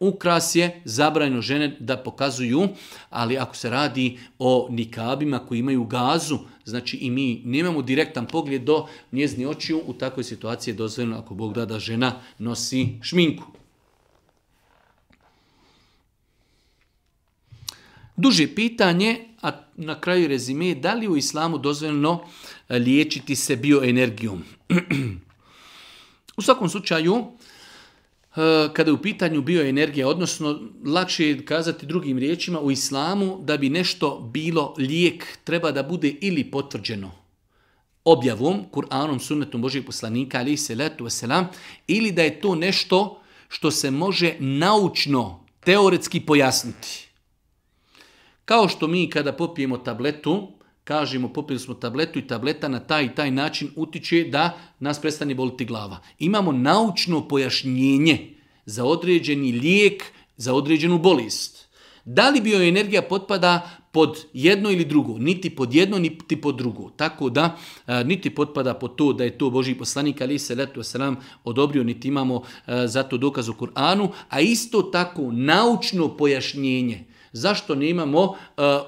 Ukras je zabranjeno žene da pokazuju, ali ako se radi o nikabima koji imaju gazu, znači i mi nemamo direktan pogled do njezni očiju, u takvoj situaciji je dozvoljeno ako Bog da žena nosi šminku. Duže pitanje, a na kraju rezime, da li u islamu dozvoljeno eh, liječiti se bioenergijom? u svakom slučaju, Eh, kada je u pitanju bioenergija, odnosno lakše je kazati drugim riječima u islamu da bi nešto bilo lijek treba da bude ili potvrđeno objavom, Kur'anom, sunnetom Božeg poslanika, ali se letu ili da je to nešto što se može naučno, teoretski pojasniti. Kao što mi kada popijemo tabletu, kažemo popili smo tabletu i tableta na taj i taj način utiče da nas prestane boliti glava. Imamo naučno pojašnjenje za određeni lijek, za određenu bolest. Da li energija potpada pod jedno ili drugo, niti pod jedno, niti pod drugo. Tako da e, niti potpada pod to da je to Boži poslanik ali se letu nam odobrio, niti imamo e, za to dokaz u Kur'anu, a isto tako naučno pojašnjenje Zašto nemamo uh,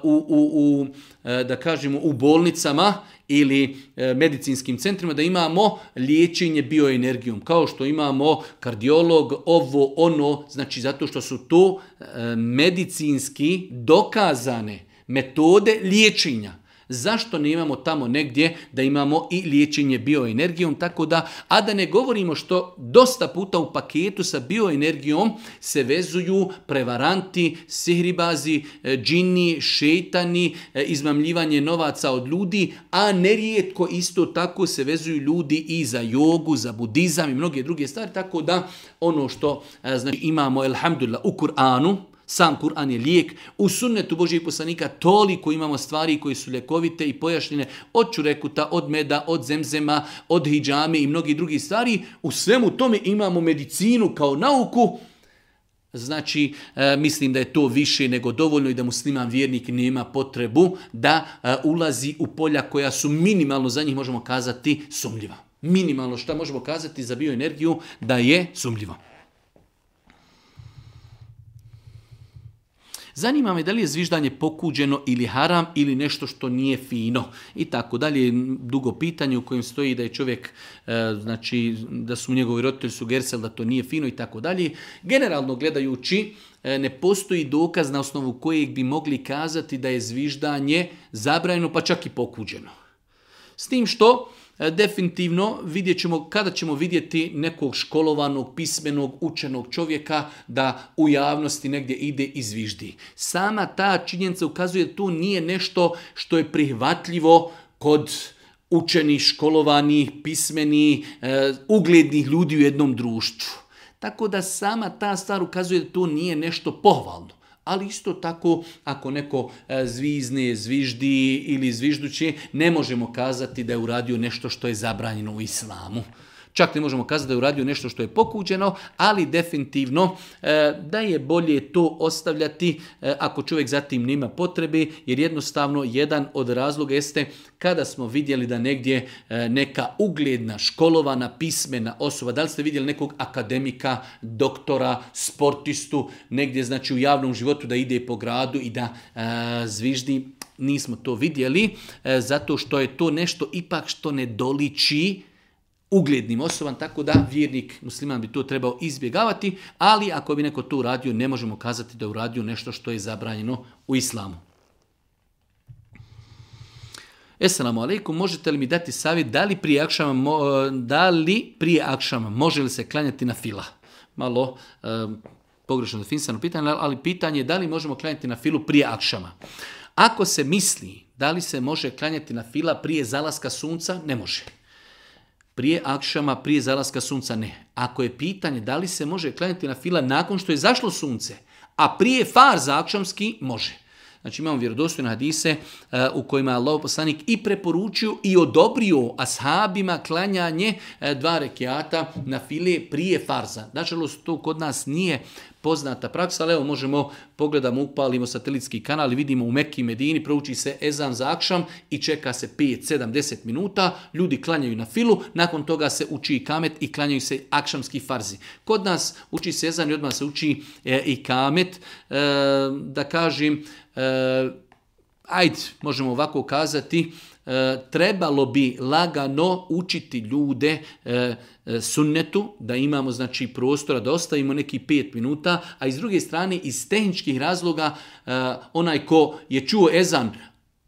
u, u, u e, da kažemo, u bolnicama ili e, medicinskim centrima da imamo liječenje bioenergijom, kao što imamo kardiolog, ovo, ono, znači zato što su to medicinski dokazane metode liječenja. Zašto ne imamo tamo negdje da imamo i liječenje bioenergijom, tako da, a da ne govorimo što dosta puta u paketu sa bioenergijom se vezuju prevaranti, sihribazi, e, džini, šetani, e, izmamljivanje novaca od ljudi, a nerijetko isto tako se vezuju ljudi i za jogu, za budizam i mnoge druge stvari, tako da ono što e, znači, imamo, elhamdulillah, u Kur'anu, sam Kur'an je lijek. U sunnetu Božijeg poslanika toliko imamo stvari koji su ljekovite i pojašnjene od čurekuta, od meda, od zemzema, od hijjame i mnogi drugi stvari. U svemu tome imamo medicinu kao nauku. Znači, e, mislim da je to više nego dovoljno i da musliman vjernik nema potrebu da e, ulazi u polja koja su minimalno, za njih možemo kazati, sumljiva. Minimalno što možemo kazati za bioenergiju da je sumljiva. Zanima me da li je zviždanje pokuđeno ili haram ili nešto što nije fino. I tako dalje, dugo pitanje u kojem stoji da je čovjek, e, znači da su njegovi roditelji su da to nije fino i tako dalje. Generalno gledajući, e, ne postoji dokaz na osnovu kojeg bi mogli kazati da je zviždanje zabrajeno pa čak i pokuđeno. S tim što E, definitivno vidjet ćemo kada ćemo vidjeti nekog školovanog, pismenog, učenog čovjeka da u javnosti negdje ide i zviždi. Sama ta činjenica ukazuje da to nije nešto što je prihvatljivo kod učeni, školovani, pismeni, e, uglednih ljudi u jednom društvu. Tako da sama ta stvar ukazuje da to nije nešto pohvalno ali isto tako ako neko e, zvizne, zviždi ili zvižduće, ne možemo kazati da je uradio nešto što je zabranjeno u islamu. Čak ne možemo kazati da je uradio nešto što je pokuđeno, ali definitivno e, da je bolje to ostavljati e, ako čovjek zatim nema potrebe, jer jednostavno jedan od razloga jeste kada smo vidjeli da negdje e, neka ugledna, školovana, pismena osoba, da li ste vidjeli nekog akademika, doktora, sportistu, negdje znači u javnom životu da ide po gradu i da zviždi, nismo to vidjeli, zato što je to nešto ipak što ne doliči uglednim osobama, tako da vjernik musliman bi to trebao izbjegavati, ali ako bi neko to uradio, ne možemo kazati da je uradio nešto što je zabranjeno u islamu. Esselamu alaikum, možete li mi dati savjet da li prije akšama, eh, da li prije akšama može li se klanjati na fila? Malo e, pogrešno definisano pitanje, ali pitanje je da li možemo klanjati na filu prije akšama. Ako se misli da li se može klanjati na fila prije zalaska sunca, ne može prije akšama, prije zalaska sunca, ne. Ako je pitanje da li se može klanjati na fila nakon što je zašlo sunce, a prije farza akšamski, može. Znači imamo vjerodostojne hadise e, u kojima je Allah poslanik i preporučio i odobrio ashabima klanjanje e, dva rekiata na file prije farza. Nažalost, to kod nas nije poznata praksa, ali evo možemo, pogledamo, upalimo satelitski kanal i vidimo u Mekki Medini, prouči se ezan za akšam i čeka se 5, 70 10 minuta, ljudi klanjaju na filu, nakon toga se uči i kamet i klanjaju se akšamski farzi. Kod nas uči se ezan i odmah se uči e, i kamet, e, da kažem, e, ajde, možemo ovako kazati, E, trebalo bi lagano učiti ljude e, e, sunnetu, da imamo znači prostora, da ostavimo neki pet minuta, a iz druge strane iz tehničkih razloga onaj ko je čuo ezan,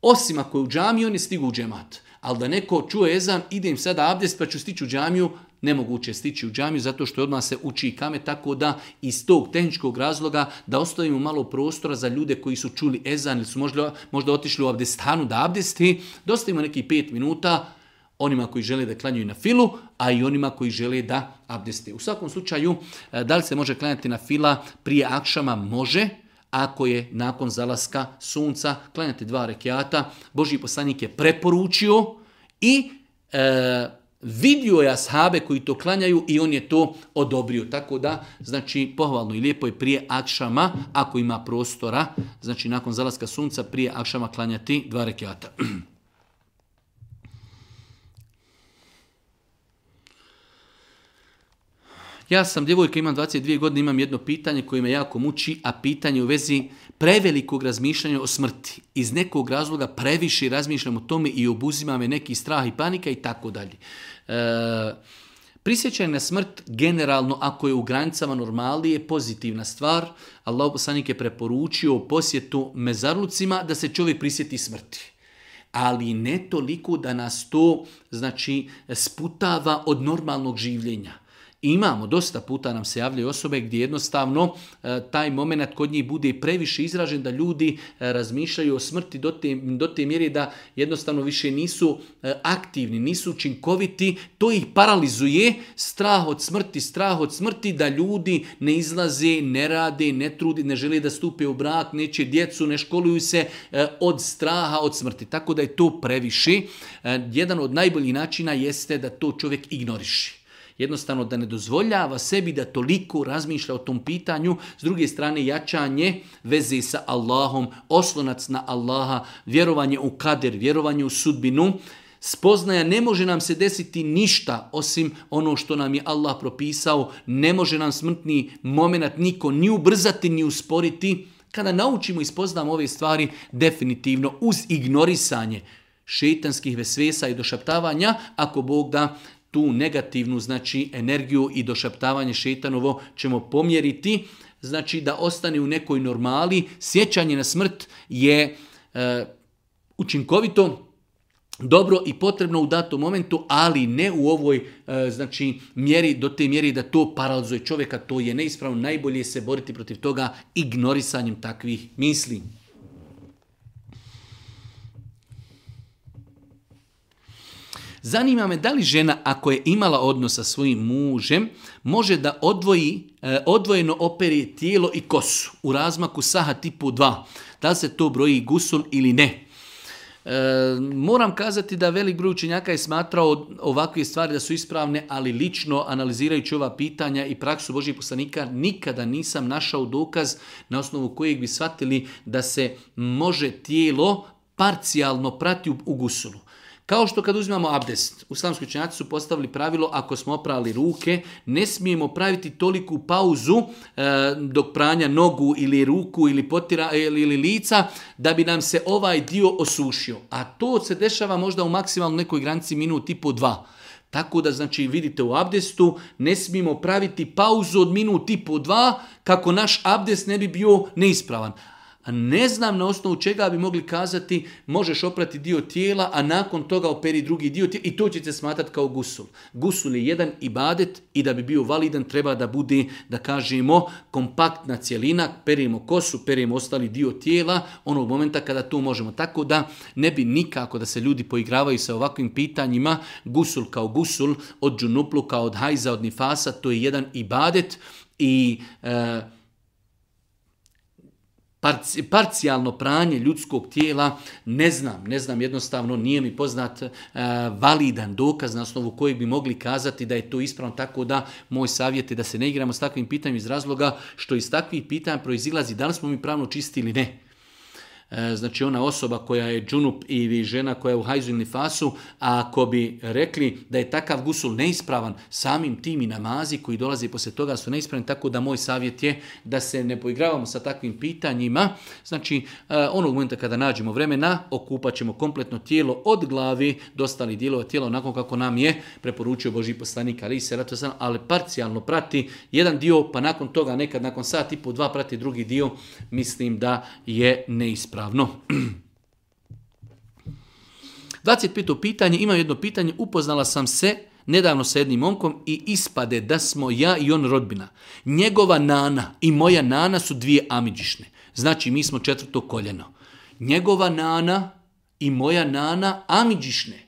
osim ako je u džamiji, on je stigu u džemat. Ali da neko čuje ezan, idem sada abdest pa ću stići u džamiju, nemoguće stići u džamiju zato što odmah se uči kame tako da iz tog tehničkog razloga da ostavimo malo prostora za ljude koji su čuli ezan ili su možda, možda otišli u abdestanu da abdesti, da ostavimo neki pet minuta, onima koji žele da klanjaju na filu, a i onima koji žele da abdeste. U svakom slučaju, e, da li se može klanjati na fila prije akšama? Može, ako je nakon zalaska sunca klanjati dva rekiata. Boži poslanik je preporučio i e, vidio je ashabe koji to klanjaju i on je to odobrio. Tako da, znači, pohvalno i lijepo je prije akšama, ako ima prostora, znači nakon zalaska sunca, prije akšama klanjati dva rekiata. Ja sam djevojka, imam 22 godine, imam jedno pitanje koje me jako muči, a pitanje u vezi prevelikog razmišljanja o smrti. Iz nekog razloga previše razmišljam o tome i obuzima me neki strah i panika i tako dalje. E, prisjećaj na smrt generalno ako je u granicama normali je pozitivna stvar. Allah poslanik je preporučio u posjetu mezarlucima da se čovjek prisjeti smrti. Ali ne toliko da nas to znači sputava od normalnog življenja imamo, dosta puta nam se javljaju osobe gdje jednostavno e, taj moment kod njih bude previše izražen da ljudi e, razmišljaju o smrti do te, do te mjere da jednostavno više nisu e, aktivni, nisu učinkoviti, to ih paralizuje, strah od smrti, strah od smrti da ljudi ne izlaze, ne rade, ne trudi, ne žele da stupe u brak, neće djecu, ne školuju se od straha od smrti. Tako da je to previše. Jedan od najboljih načina jeste da to čovjek ignoriši jednostavno da ne dozvoljava sebi da toliko razmišlja o tom pitanju, s druge strane jačanje veze sa Allahom, oslonac na Allaha, vjerovanje u kader, vjerovanje u sudbinu, Spoznaja ne može nam se desiti ništa osim ono što nam je Allah propisao, ne može nam smrtni moment niko ni ubrzati ni usporiti. Kada naučimo i spoznamo ove stvari, definitivno uz ignorisanje šetanskih vesvesa i došaptavanja, ako Bog da tu negativnu znači energiju i došaptavanje šetanovo ćemo pomjeriti znači da ostane u nekoj normali sjećanje na smrt je e, učinkovito dobro i potrebno u datom momentu, ali ne u ovoj e, znači mjeri do te mjeri da to paralizuje čovjeka, to je neispravno, najbolje je se boriti protiv toga ignorisanjem takvih misli. Zanima me da li žena ako je imala odnos sa svojim mužem može da odvoji, e, odvojeno operi tijelo i kosu u razmaku saha tipu 2. Da se to broji gusul ili ne? E, moram kazati da velik broj učenjaka je smatrao ovakve stvari da su ispravne, ali lično analizirajući ova pitanja i praksu Božih poslanika nikada nisam našao dokaz na osnovu kojeg bi shvatili da se može tijelo parcijalno prati u gusulu. Kao što kad uzimamo abdest, islamskoj činjaci su postavili pravilo ako smo oprali ruke, ne smijemo praviti toliku pauzu e, dok pranja nogu ili ruku ili, potira, ili, lica da bi nam se ovaj dio osušio. A to se dešava možda u maksimalno nekoj granici minut i po dva. Tako da, znači, vidite u abdestu, ne smijemo praviti pauzu od minut i po dva kako naš abdest ne bi bio neispravan a ne znam na osnovu čega bi mogli kazati možeš oprati dio tijela, a nakon toga operi drugi dio tijela i to će se smatrati kao gusul. Gusul je jedan ibadet i da bi bio validan treba da bude, da kažemo, kompaktna cjelina, perimo kosu, perimo ostali dio tijela, onog momenta kada to možemo. Tako da ne bi nikako da se ljudi poigravaju sa ovakvim pitanjima, gusul kao gusul, od džunupluka, od hajza, od nifasa, to je jedan ibadet i... E, parcijalno pranje ljudskog tijela, ne znam, ne znam, jednostavno nije mi poznat eh, validan dokaz na osnovu kojeg bi mogli kazati da je to ispravno, tako da moj savjet je da se ne igramo s takvim pitanjem iz razloga što iz takvih pitanja proizilazi da li smo mi pravno čisti ili ne. E, znači ona osoba koja je džunup i žena koja je u hajzu ili fasu, a ako bi rekli da je takav gusul neispravan, samim tim i namazi koji dolazi poslije toga su neispravni, tako da moj savjet je da se ne poigravamo sa takvim pitanjima. Znači, e, onog momenta kada nađemo vremena, okupat ćemo kompletno tijelo od glavi do ostalih dijelova tijela, onako kako nam je preporučio Boži poslanik ali se ali parcijalno prati jedan dio, pa nakon toga nekad nakon sat po dva prati drugi dio, mislim da je neispravan ispravno. 25. pitanje, imam jedno pitanje, upoznala sam se nedavno sa jednim momkom i ispade da smo ja i on rodbina. Njegova nana i moja nana su dvije amidžišne. Znači mi smo četvrto koljeno. Njegova nana i moja nana amidžišne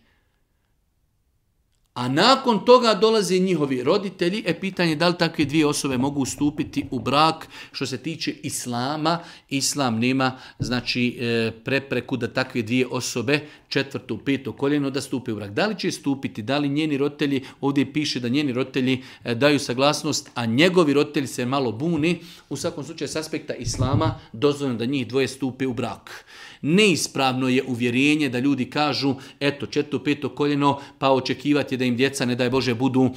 a nakon toga dolaze njihovi roditelji, e pitanje je da li takve dvije osobe mogu stupiti u brak što se tiče islama. Islam nema znači e, prepreku da takve dvije osobe, četvrtu, petu, koljeno, da stupe u brak. Da li će stupiti, da li njeni roditelji, ovdje piše da njeni roditelji e, daju saglasnost, a njegovi roditelji se malo buni, u svakom slučaju s aspekta islama dozvoljeno da njih dvoje stupe u brak. Neispravno je uvjerenje da ljudi kažu eto četvrto, peto koljeno pa očekivati da im djeca ne daj Bože budu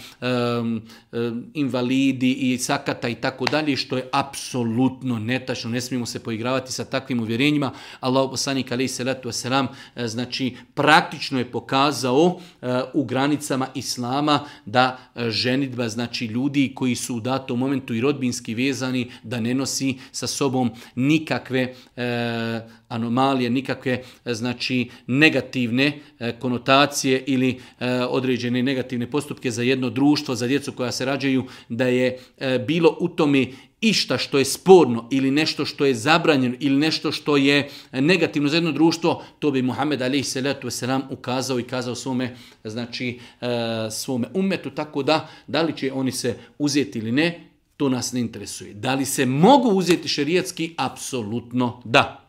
invalidi i sakata i tako dalje što je apsolutno netačno. Ne smijemo se poigravati sa takvim uvjerenjima. Allah poslanik se salatu wasalam e, znači praktično je pokazao e, u granicama islama da e, ženidba, znači ljudi koji su u datom momentu i rodbinski vezani da ne nosi sa sobom nikakve anomalije, nikakve e, znači negativne e, konotacije ili e, određene negativne postupke za jedno društvo, za djecu koja se rađaju, da je bilo u tome išta što je sporno ili nešto što je zabranjeno ili nešto što je negativno za jedno društvo, to bi Muhammed alaihi se nam ukazao i kazao svome, znači, svome umetu, tako da, da li će oni se uzeti ili ne, to nas ne interesuje. Da li se mogu uzeti šerijatski? Apsolutno da.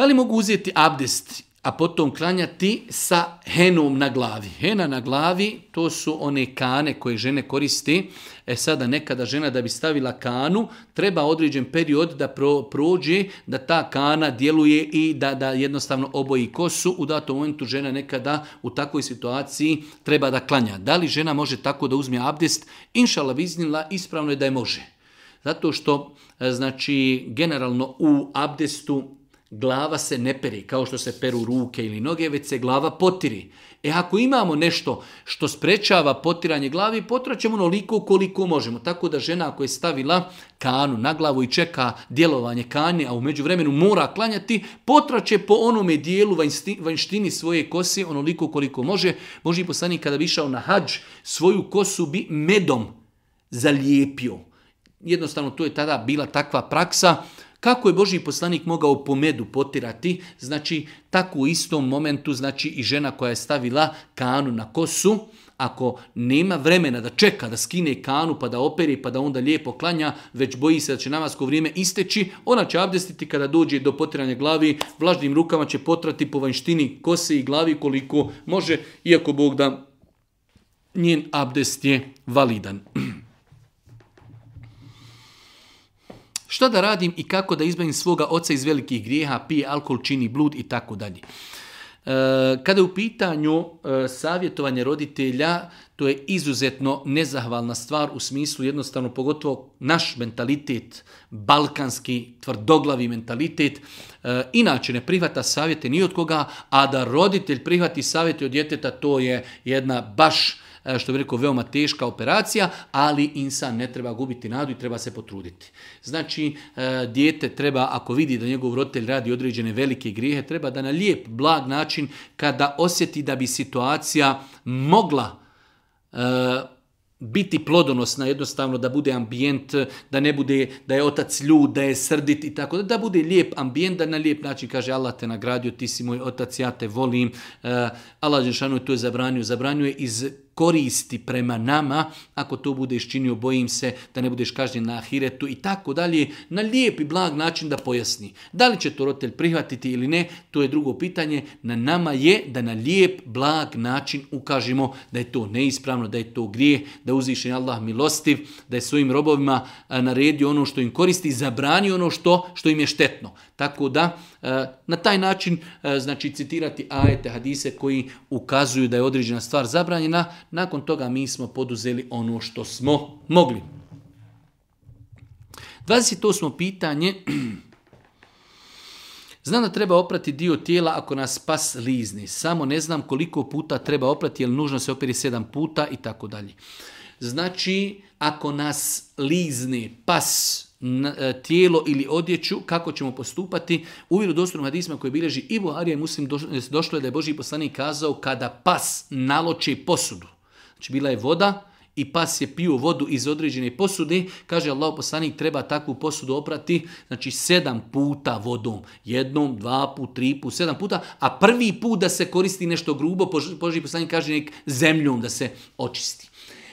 Da li mogu uzeti abdest, a potom klanjati sa henom na glavi? Hena na glavi, to su one kane koje žene koristi. E sada nekada žena da bi stavila kanu, treba određen period da prođe, da ta kana djeluje i da, da jednostavno oboji kosu. U datom momentu žena nekada u takvoj situaciji treba da klanja. Da li žena može tako da uzme abdest? Inšala viznila, ispravno je da je može. Zato što, e, znači, generalno u abdestu glava se ne peri kao što se peru ruke ili noge, već se glava potiri. E ako imamo nešto što sprečava potiranje glavi, potraćemo onoliko koliko možemo. Tako da žena ako je stavila kanu na glavu i čeka djelovanje kane, a u međuvremenu mora klanjati, potraće po onome dijelu vanjštini svoje kose onoliko koliko može. i poslanik kada bi išao na hađ, svoju kosu bi medom zalijepio. Jednostavno to je tada bila takva praksa kako je Boži poslanik mogao po medu potirati? Znači, tako u istom momentu, znači i žena koja je stavila kanu na kosu, ako nema vremena da čeka da skine kanu pa da operi pa da onda lijepo klanja, već boji se da će namasko vrijeme isteći, ona će abdestiti kada dođe do potiranja glavi, vlažnim rukama će potrati po vanjštini kose i glavi koliko može, iako Bog da njen abdest je validan. Šta da radim i kako da izbavim svoga oca iz velikih grijeha, pije alkohol, čini blud i tako dalje. E, kada je u pitanju e, savjetovanje roditelja, to je izuzetno nezahvalna stvar u smislu jednostavno pogotovo naš mentalitet, balkanski tvrdoglavi mentalitet, e, inače ne prihvata savjete ni od koga, a da roditelj prihvati savjete od djeteta, to je jedna baš E, što bi rekao, veoma teška operacija, ali insan ne treba gubiti nadu i treba se potruditi. Znači, e, dijete treba, ako vidi da njegov roditelj radi određene velike grijehe, treba da na lijep, blag način, kada osjeti da bi situacija mogla e, biti plodonosna jednostavno da bude ambijent da ne bude da je otac ljud da je srdit i tako da da bude lijep ambijent da na lijep način kaže Allah te nagradio ti si moj otac ja te volim Allah Žešanu to je zabranio zabranjuje iz koristi prema nama, ako to budeš činio, bojim se da ne budeš kažnjen na ahiretu i tako dalje, na lijep i blag način da pojasni. Da li će to roditelj prihvatiti ili ne, to je drugo pitanje. Na nama je da na lijep, blag način ukažemo da je to neispravno, da je to grije, da uziše Allah milostiv, da je svojim robovima naredio ono što im koristi, zabranio ono što, što im je štetno. Tako da e, na taj način e, znači citirati ajete, hadise koji ukazuju da je određena stvar zabranjena, nakon toga mi smo poduzeli ono što smo mogli. 28. pitanje. Znam da treba oprati dio tijela ako nas pas lizni. Samo ne znam koliko puta treba oprati, jer nužno se operi sedam puta i tako dalje. Znači, ako nas lizni pas E, tijelo ili odjeću, kako ćemo postupati. U dostupnog hadisma koji bilježi i Buharija i Muslim e, došlo je da je Boži poslanik kazao kada pas naloči posudu. Znači bila je voda i pas je pio vodu iz određene posude, kaže Allah poslanik treba takvu posudu oprati, znači sedam puta vodom, jednom, dva put, tri put, sedam puta, a prvi put da se koristi nešto grubo, Boži poslanik kaže nek zemljom da se očisti.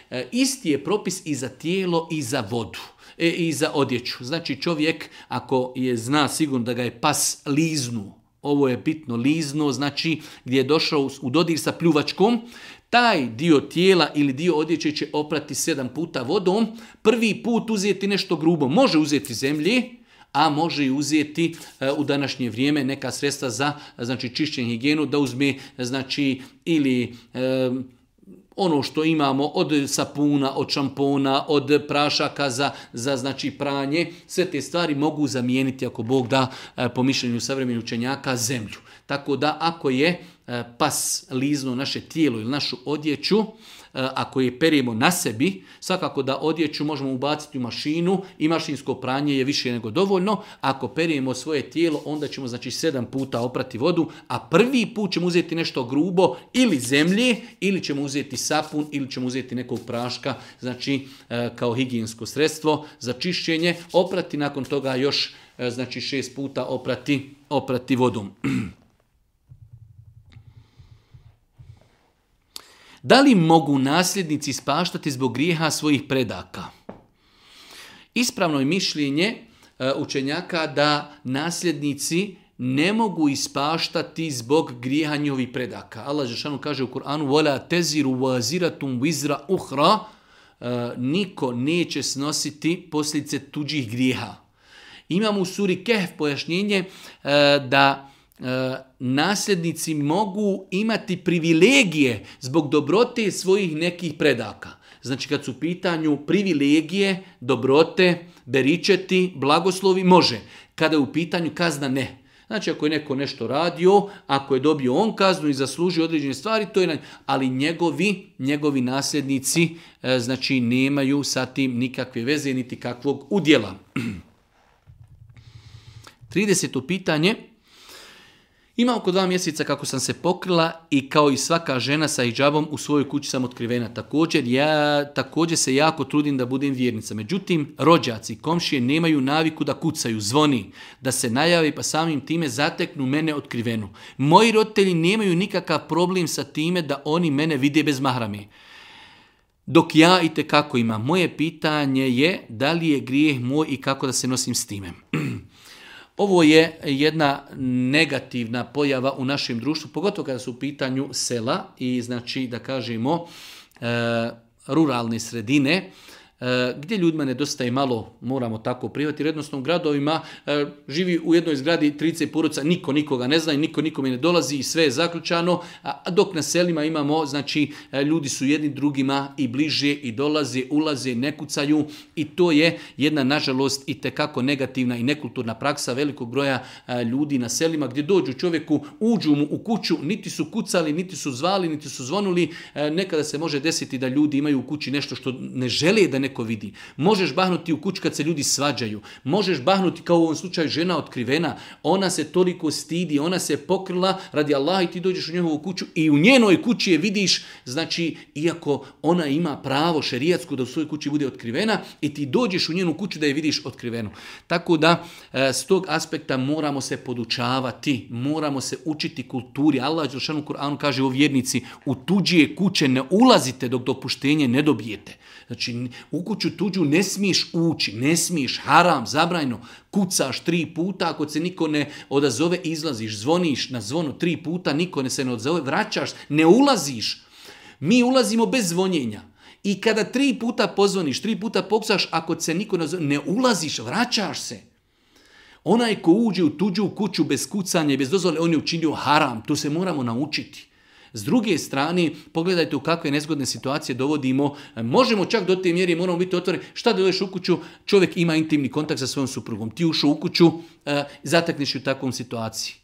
E, isti je propis i za tijelo i za vodu. E, i za odjeću. Znači čovjek ako je zna sigurno da ga je pas liznu, ovo je bitno lizno, znači gdje je došao u dodir sa pljuvačkom, taj dio tijela ili dio odjeće će oprati sedam puta vodom, prvi put uzeti nešto grubo, može uzeti zemlji, a može i uzeti e, u današnje vrijeme neka sredstva za znači čišćenje higijenu da uzme znači ili e, ono što imamo od sapuna, od šampona, od prašaka za, za znači pranje, sve te stvari mogu zamijeniti ako Bog da e, po mišljenju savremenih učenjaka zemlju. Tako da ako je e, pas lizno naše tijelo ili našu odjeću, E, ako je perimo na sebi, svakako da odjeću možemo ubaciti u mašinu i mašinsko pranje je više nego dovoljno. Ako perijemo svoje tijelo, onda ćemo znači sedam puta oprati vodu, a prvi put ćemo uzeti nešto grubo ili zemlje, ili ćemo uzeti sapun, ili ćemo uzeti nekog praška, znači e, kao higijensko sredstvo za čišćenje, oprati nakon toga još e, znači šest puta oprati, oprati vodom. Da li mogu nasljednici spaštati zbog grijeha svojih predaka? Ispravno je mišljenje e, učenjaka da nasljednici ne mogu ispaštati zbog grijeha njihovih predaka. Allah Žešanu kaže u Kur'anu وَلَا تَزِرُ وِزْرَ uhra Niko neće snositi posljedice tuđih grijeha. Imamo u suri Kehf pojašnjenje e, da E, nasljednici mogu imati privilegije zbog dobrote svojih nekih predaka. Znači kad su u pitanju privilegije, dobrote, beričeti, blagoslovi, može. Kada je u pitanju kazna, ne. Znači ako je neko nešto radio, ako je dobio on kaznu i zaslužio određene stvari, to je ali njegovi, njegovi nasljednici e, znači nemaju sa tim nikakve veze niti kakvog udjela. 30. pitanje. Ima oko dva mjeseca kako sam se pokrila i kao i svaka žena sa hijabom u svojoj kući sam otkrivena. Također, ja također se jako trudim da budem vjernica. Međutim, rođaci i komšije nemaju naviku da kucaju, zvoni, da se najavi pa samim time zateknu mene otkrivenu. Moji roditelji nemaju nikakav problem sa time da oni mene vide bez mahrami. Dok ja i kako imam. Moje pitanje je da li je grijeh moj i kako da se nosim s time. Ovo je jedna negativna pojava u našem društvu, pogotovo kada su u pitanju sela i znači da kažemo e, ruralne sredine. E, gdje ljudima nedostaje malo, moramo tako privati, rednostnom u gradovima e, živi u jednoj zgradi 30 poruca, niko nikoga ne zna i niko nikome ne dolazi i sve je zaključano, dok na selima imamo, znači e, ljudi su jedni drugima i bliže i dolaze, ulaze, ne kucaju i to je jedna nažalost i tekako negativna i nekulturna praksa velikog broja ljudi na selima gdje dođu čovjeku, uđu mu u kuću, niti su kucali, niti su zvali, niti su zvonuli, nekada se može desiti da ljudi imaju u kući nešto što ne žele da ne neko vidi. Možeš bahnuti u kuću kad se ljudi svađaju. Možeš bahnuti kao u ovom slučaju žena otkrivena. Ona se toliko stidi, ona se pokrila radi Allaha i ti dođeš u njegovu kuću i u njenoj kući je vidiš. Znači, iako ona ima pravo šerijatsko da u svojoj kući bude otkrivena i ti dođeš u njenu kuću da je vidiš otkrivenu. Tako da e, s tog aspekta moramo se podučavati, moramo se učiti kulturi. Allah Đelšanu Kur'anu kaže u vjernici, u tuđije kuće ne ulazite dok dopuštenje ne dobijete. Znači, u kuću tuđu ne smiješ ući, ne smiješ, haram, zabrajno. Kucaš tri puta, ako se niko ne odazove, izlaziš, zvoniš na zvonu tri puta, niko ne se ne odazove, vraćaš, ne ulaziš. Mi ulazimo bez zvonjenja. I kada tri puta pozvoniš, tri puta pokusaš, ako se niko ne, ne ulaziš, vraćaš se. Onaj ko uđe u tuđu kuću bez kucanja i bez dozvole, on je učinio haram. To se moramo naučiti. S druge strane, pogledajte u kakve nezgodne situacije dovodimo. E, možemo čak do te mjere, moramo biti otvoreni. Šta dovedeš u kuću? Čovjek ima intimni kontakt sa svojom suprugom. Ti ušao u kuću, e, zatekneš u takvom situaciji.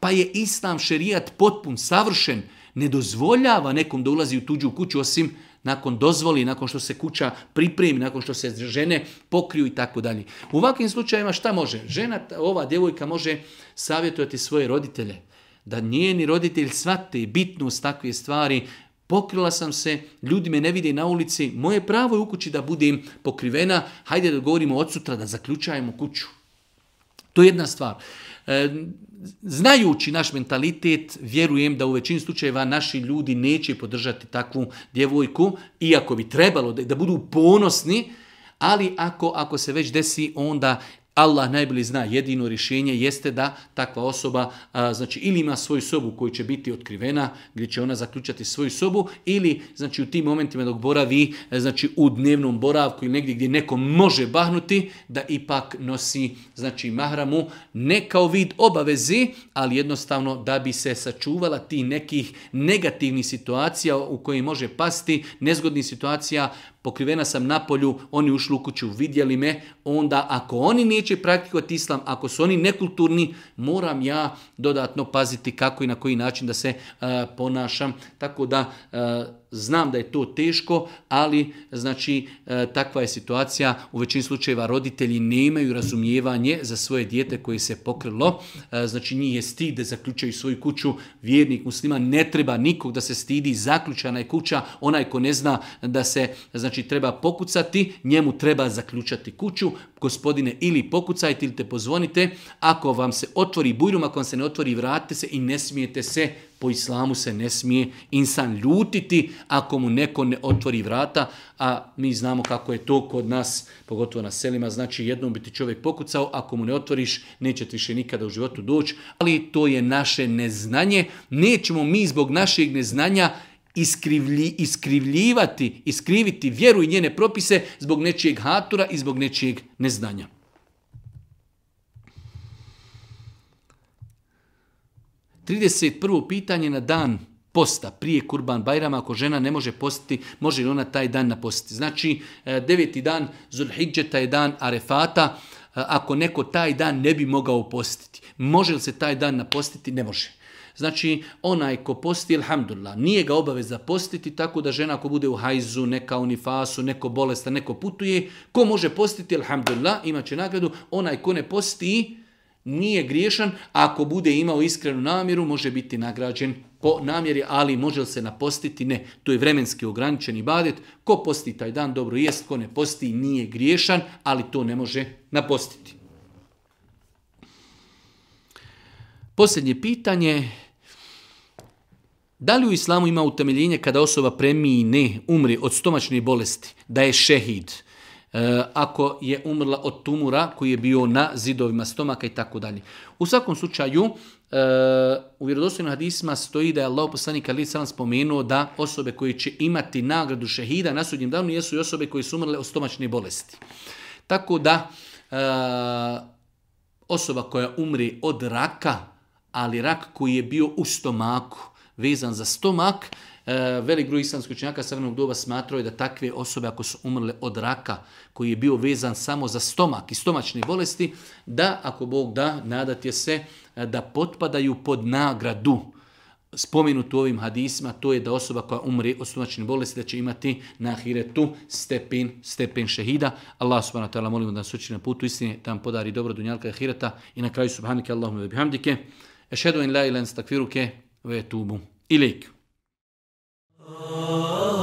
Pa je islam šerijat potpun, savršen, ne dozvoljava nekom da ulazi u tuđu kuću osim nakon dozvoli, nakon što se kuća pripremi, nakon što se žene pokriju i tako dalje. U ovakvim slučajevima šta može? Žena, ova djevojka može savjetovati svoje roditelje da njeni roditelj shvate bitnost takve stvari, pokrila sam se, ljudi me ne vide na ulici, moje pravo je u kući da budem pokrivena, hajde da govorimo od sutra, da zaključajemo kuću. To je jedna stvar. E, znajući naš mentalitet, vjerujem da u većini slučajeva naši ljudi neće podržati takvu djevojku, iako bi trebalo da, da budu ponosni, ali ako, ako se već desi, onda Allah najbolje zna, jedino rješenje jeste da takva osoba znači ili ima svoju sobu koji će biti otkrivena, gdje će ona zaključati svoju sobu ili znači u tim momentima dok boravi, e, znači u dnevnom boravku i negdje gdje neko može bahnuti da ipak nosi znači mahramu ne kao vid obavezi, ali jednostavno da bi se sačuvala ti nekih negativnih situacija u koje može pasti, nezgodnih situacija, pokrivena sam na polju, oni ušli u kuću, vidjeli me, onda ako oni neće praktikovati islam, ako su oni nekulturni, moram ja dodatno paziti kako i na koji način da se e, ponašam. Tako da e, Znam da je to teško, ali znači e, takva je situacija. U većini slučajeva roditelji nemaju razumijevanje za svoje dijete koje se pokrilo. E, znači njih je stid da zaključaju svoju kuću. Vjernik muslima ne treba nikog da se stidi. Zaključana je kuća. Onaj ko ne zna da se znači treba pokucati, njemu treba zaključati kuću. Gospodine, ili pokucajte ili te pozvonite. Ako vam se otvori bujrum, ako vam se ne otvori, vratite se i ne smijete se po islamu se ne smije insan ljutiti ako mu neko ne otvori vrata, a mi znamo kako je to kod nas, pogotovo na selima, znači jednom bi ti čovjek pokucao, ako mu ne otvoriš, neće ti više nikada u životu doći, ali to je naše neznanje. Nećemo mi zbog našeg neznanja iskrivlji, iskrivljivati, iskriviti vjeru i njene propise zbog nečijeg hatura i zbog nečijeg neznanja. 31. pitanje na dan posta prije Kurban Bajrama, ako žena ne može postiti, može li ona taj dan napostiti. Znači, e, deveti dan Zulhidžeta je dan Arefata, e, ako neko taj dan ne bi mogao postiti. Može li se taj dan napostiti? Ne može. Znači, onaj ko posti, alhamdulillah, nije ga obaveza postiti, tako da žena ako bude u hajzu, neka unifasu, nifasu, neko bolesta, neko putuje, ko može postiti, alhamdulillah, imaće će nagradu, onaj ko ne posti, nije griješan, ako bude imao iskrenu namjeru, može biti nagrađen po namjeri, ali može li se napostiti? Ne. To je vremenski ograničeni badet. Ko posti taj dan, dobro jest, ko ne posti, nije griješan, ali to ne može napostiti. Posljednje pitanje. Da li u islamu ima utemeljenje kada osoba premine, umri od stomačne bolesti, da je šehid, E, ako je umrla od tumura koji je bio na zidovima stomaka i tako dalje. U svakom slučaju, e, u vjerodostojnim hadisima stoji da je Allah poslanik Ali sam spomenuo da osobe koje će imati nagradu šehida na sudnjem danu jesu i osobe koje su umrle od stomačne bolesti. Tako da e, osoba koja umri od raka, ali rak koji je bio u stomaku, vezan za stomak, E, velik broj islamskih učenjaka doba smatrao je da takve osobe ako su umrle od raka koji je bio vezan samo za stomak i stomačne bolesti, da ako Bog da, nadat je se da potpadaju pod nagradu spomenutu ovim hadisima, to je da osoba koja umre od stomačne bolesti da će imati na ahiretu stepen, stepen šehida. Allah subhanahu wa ta'ala molimo da nas uči na putu istine, da vam podari dobro dunjalka ahireta i na kraju subhanike Allahumma bihamdike. Ešhedu in la ilan stakfiruke ve tubu. Ilik. Oh.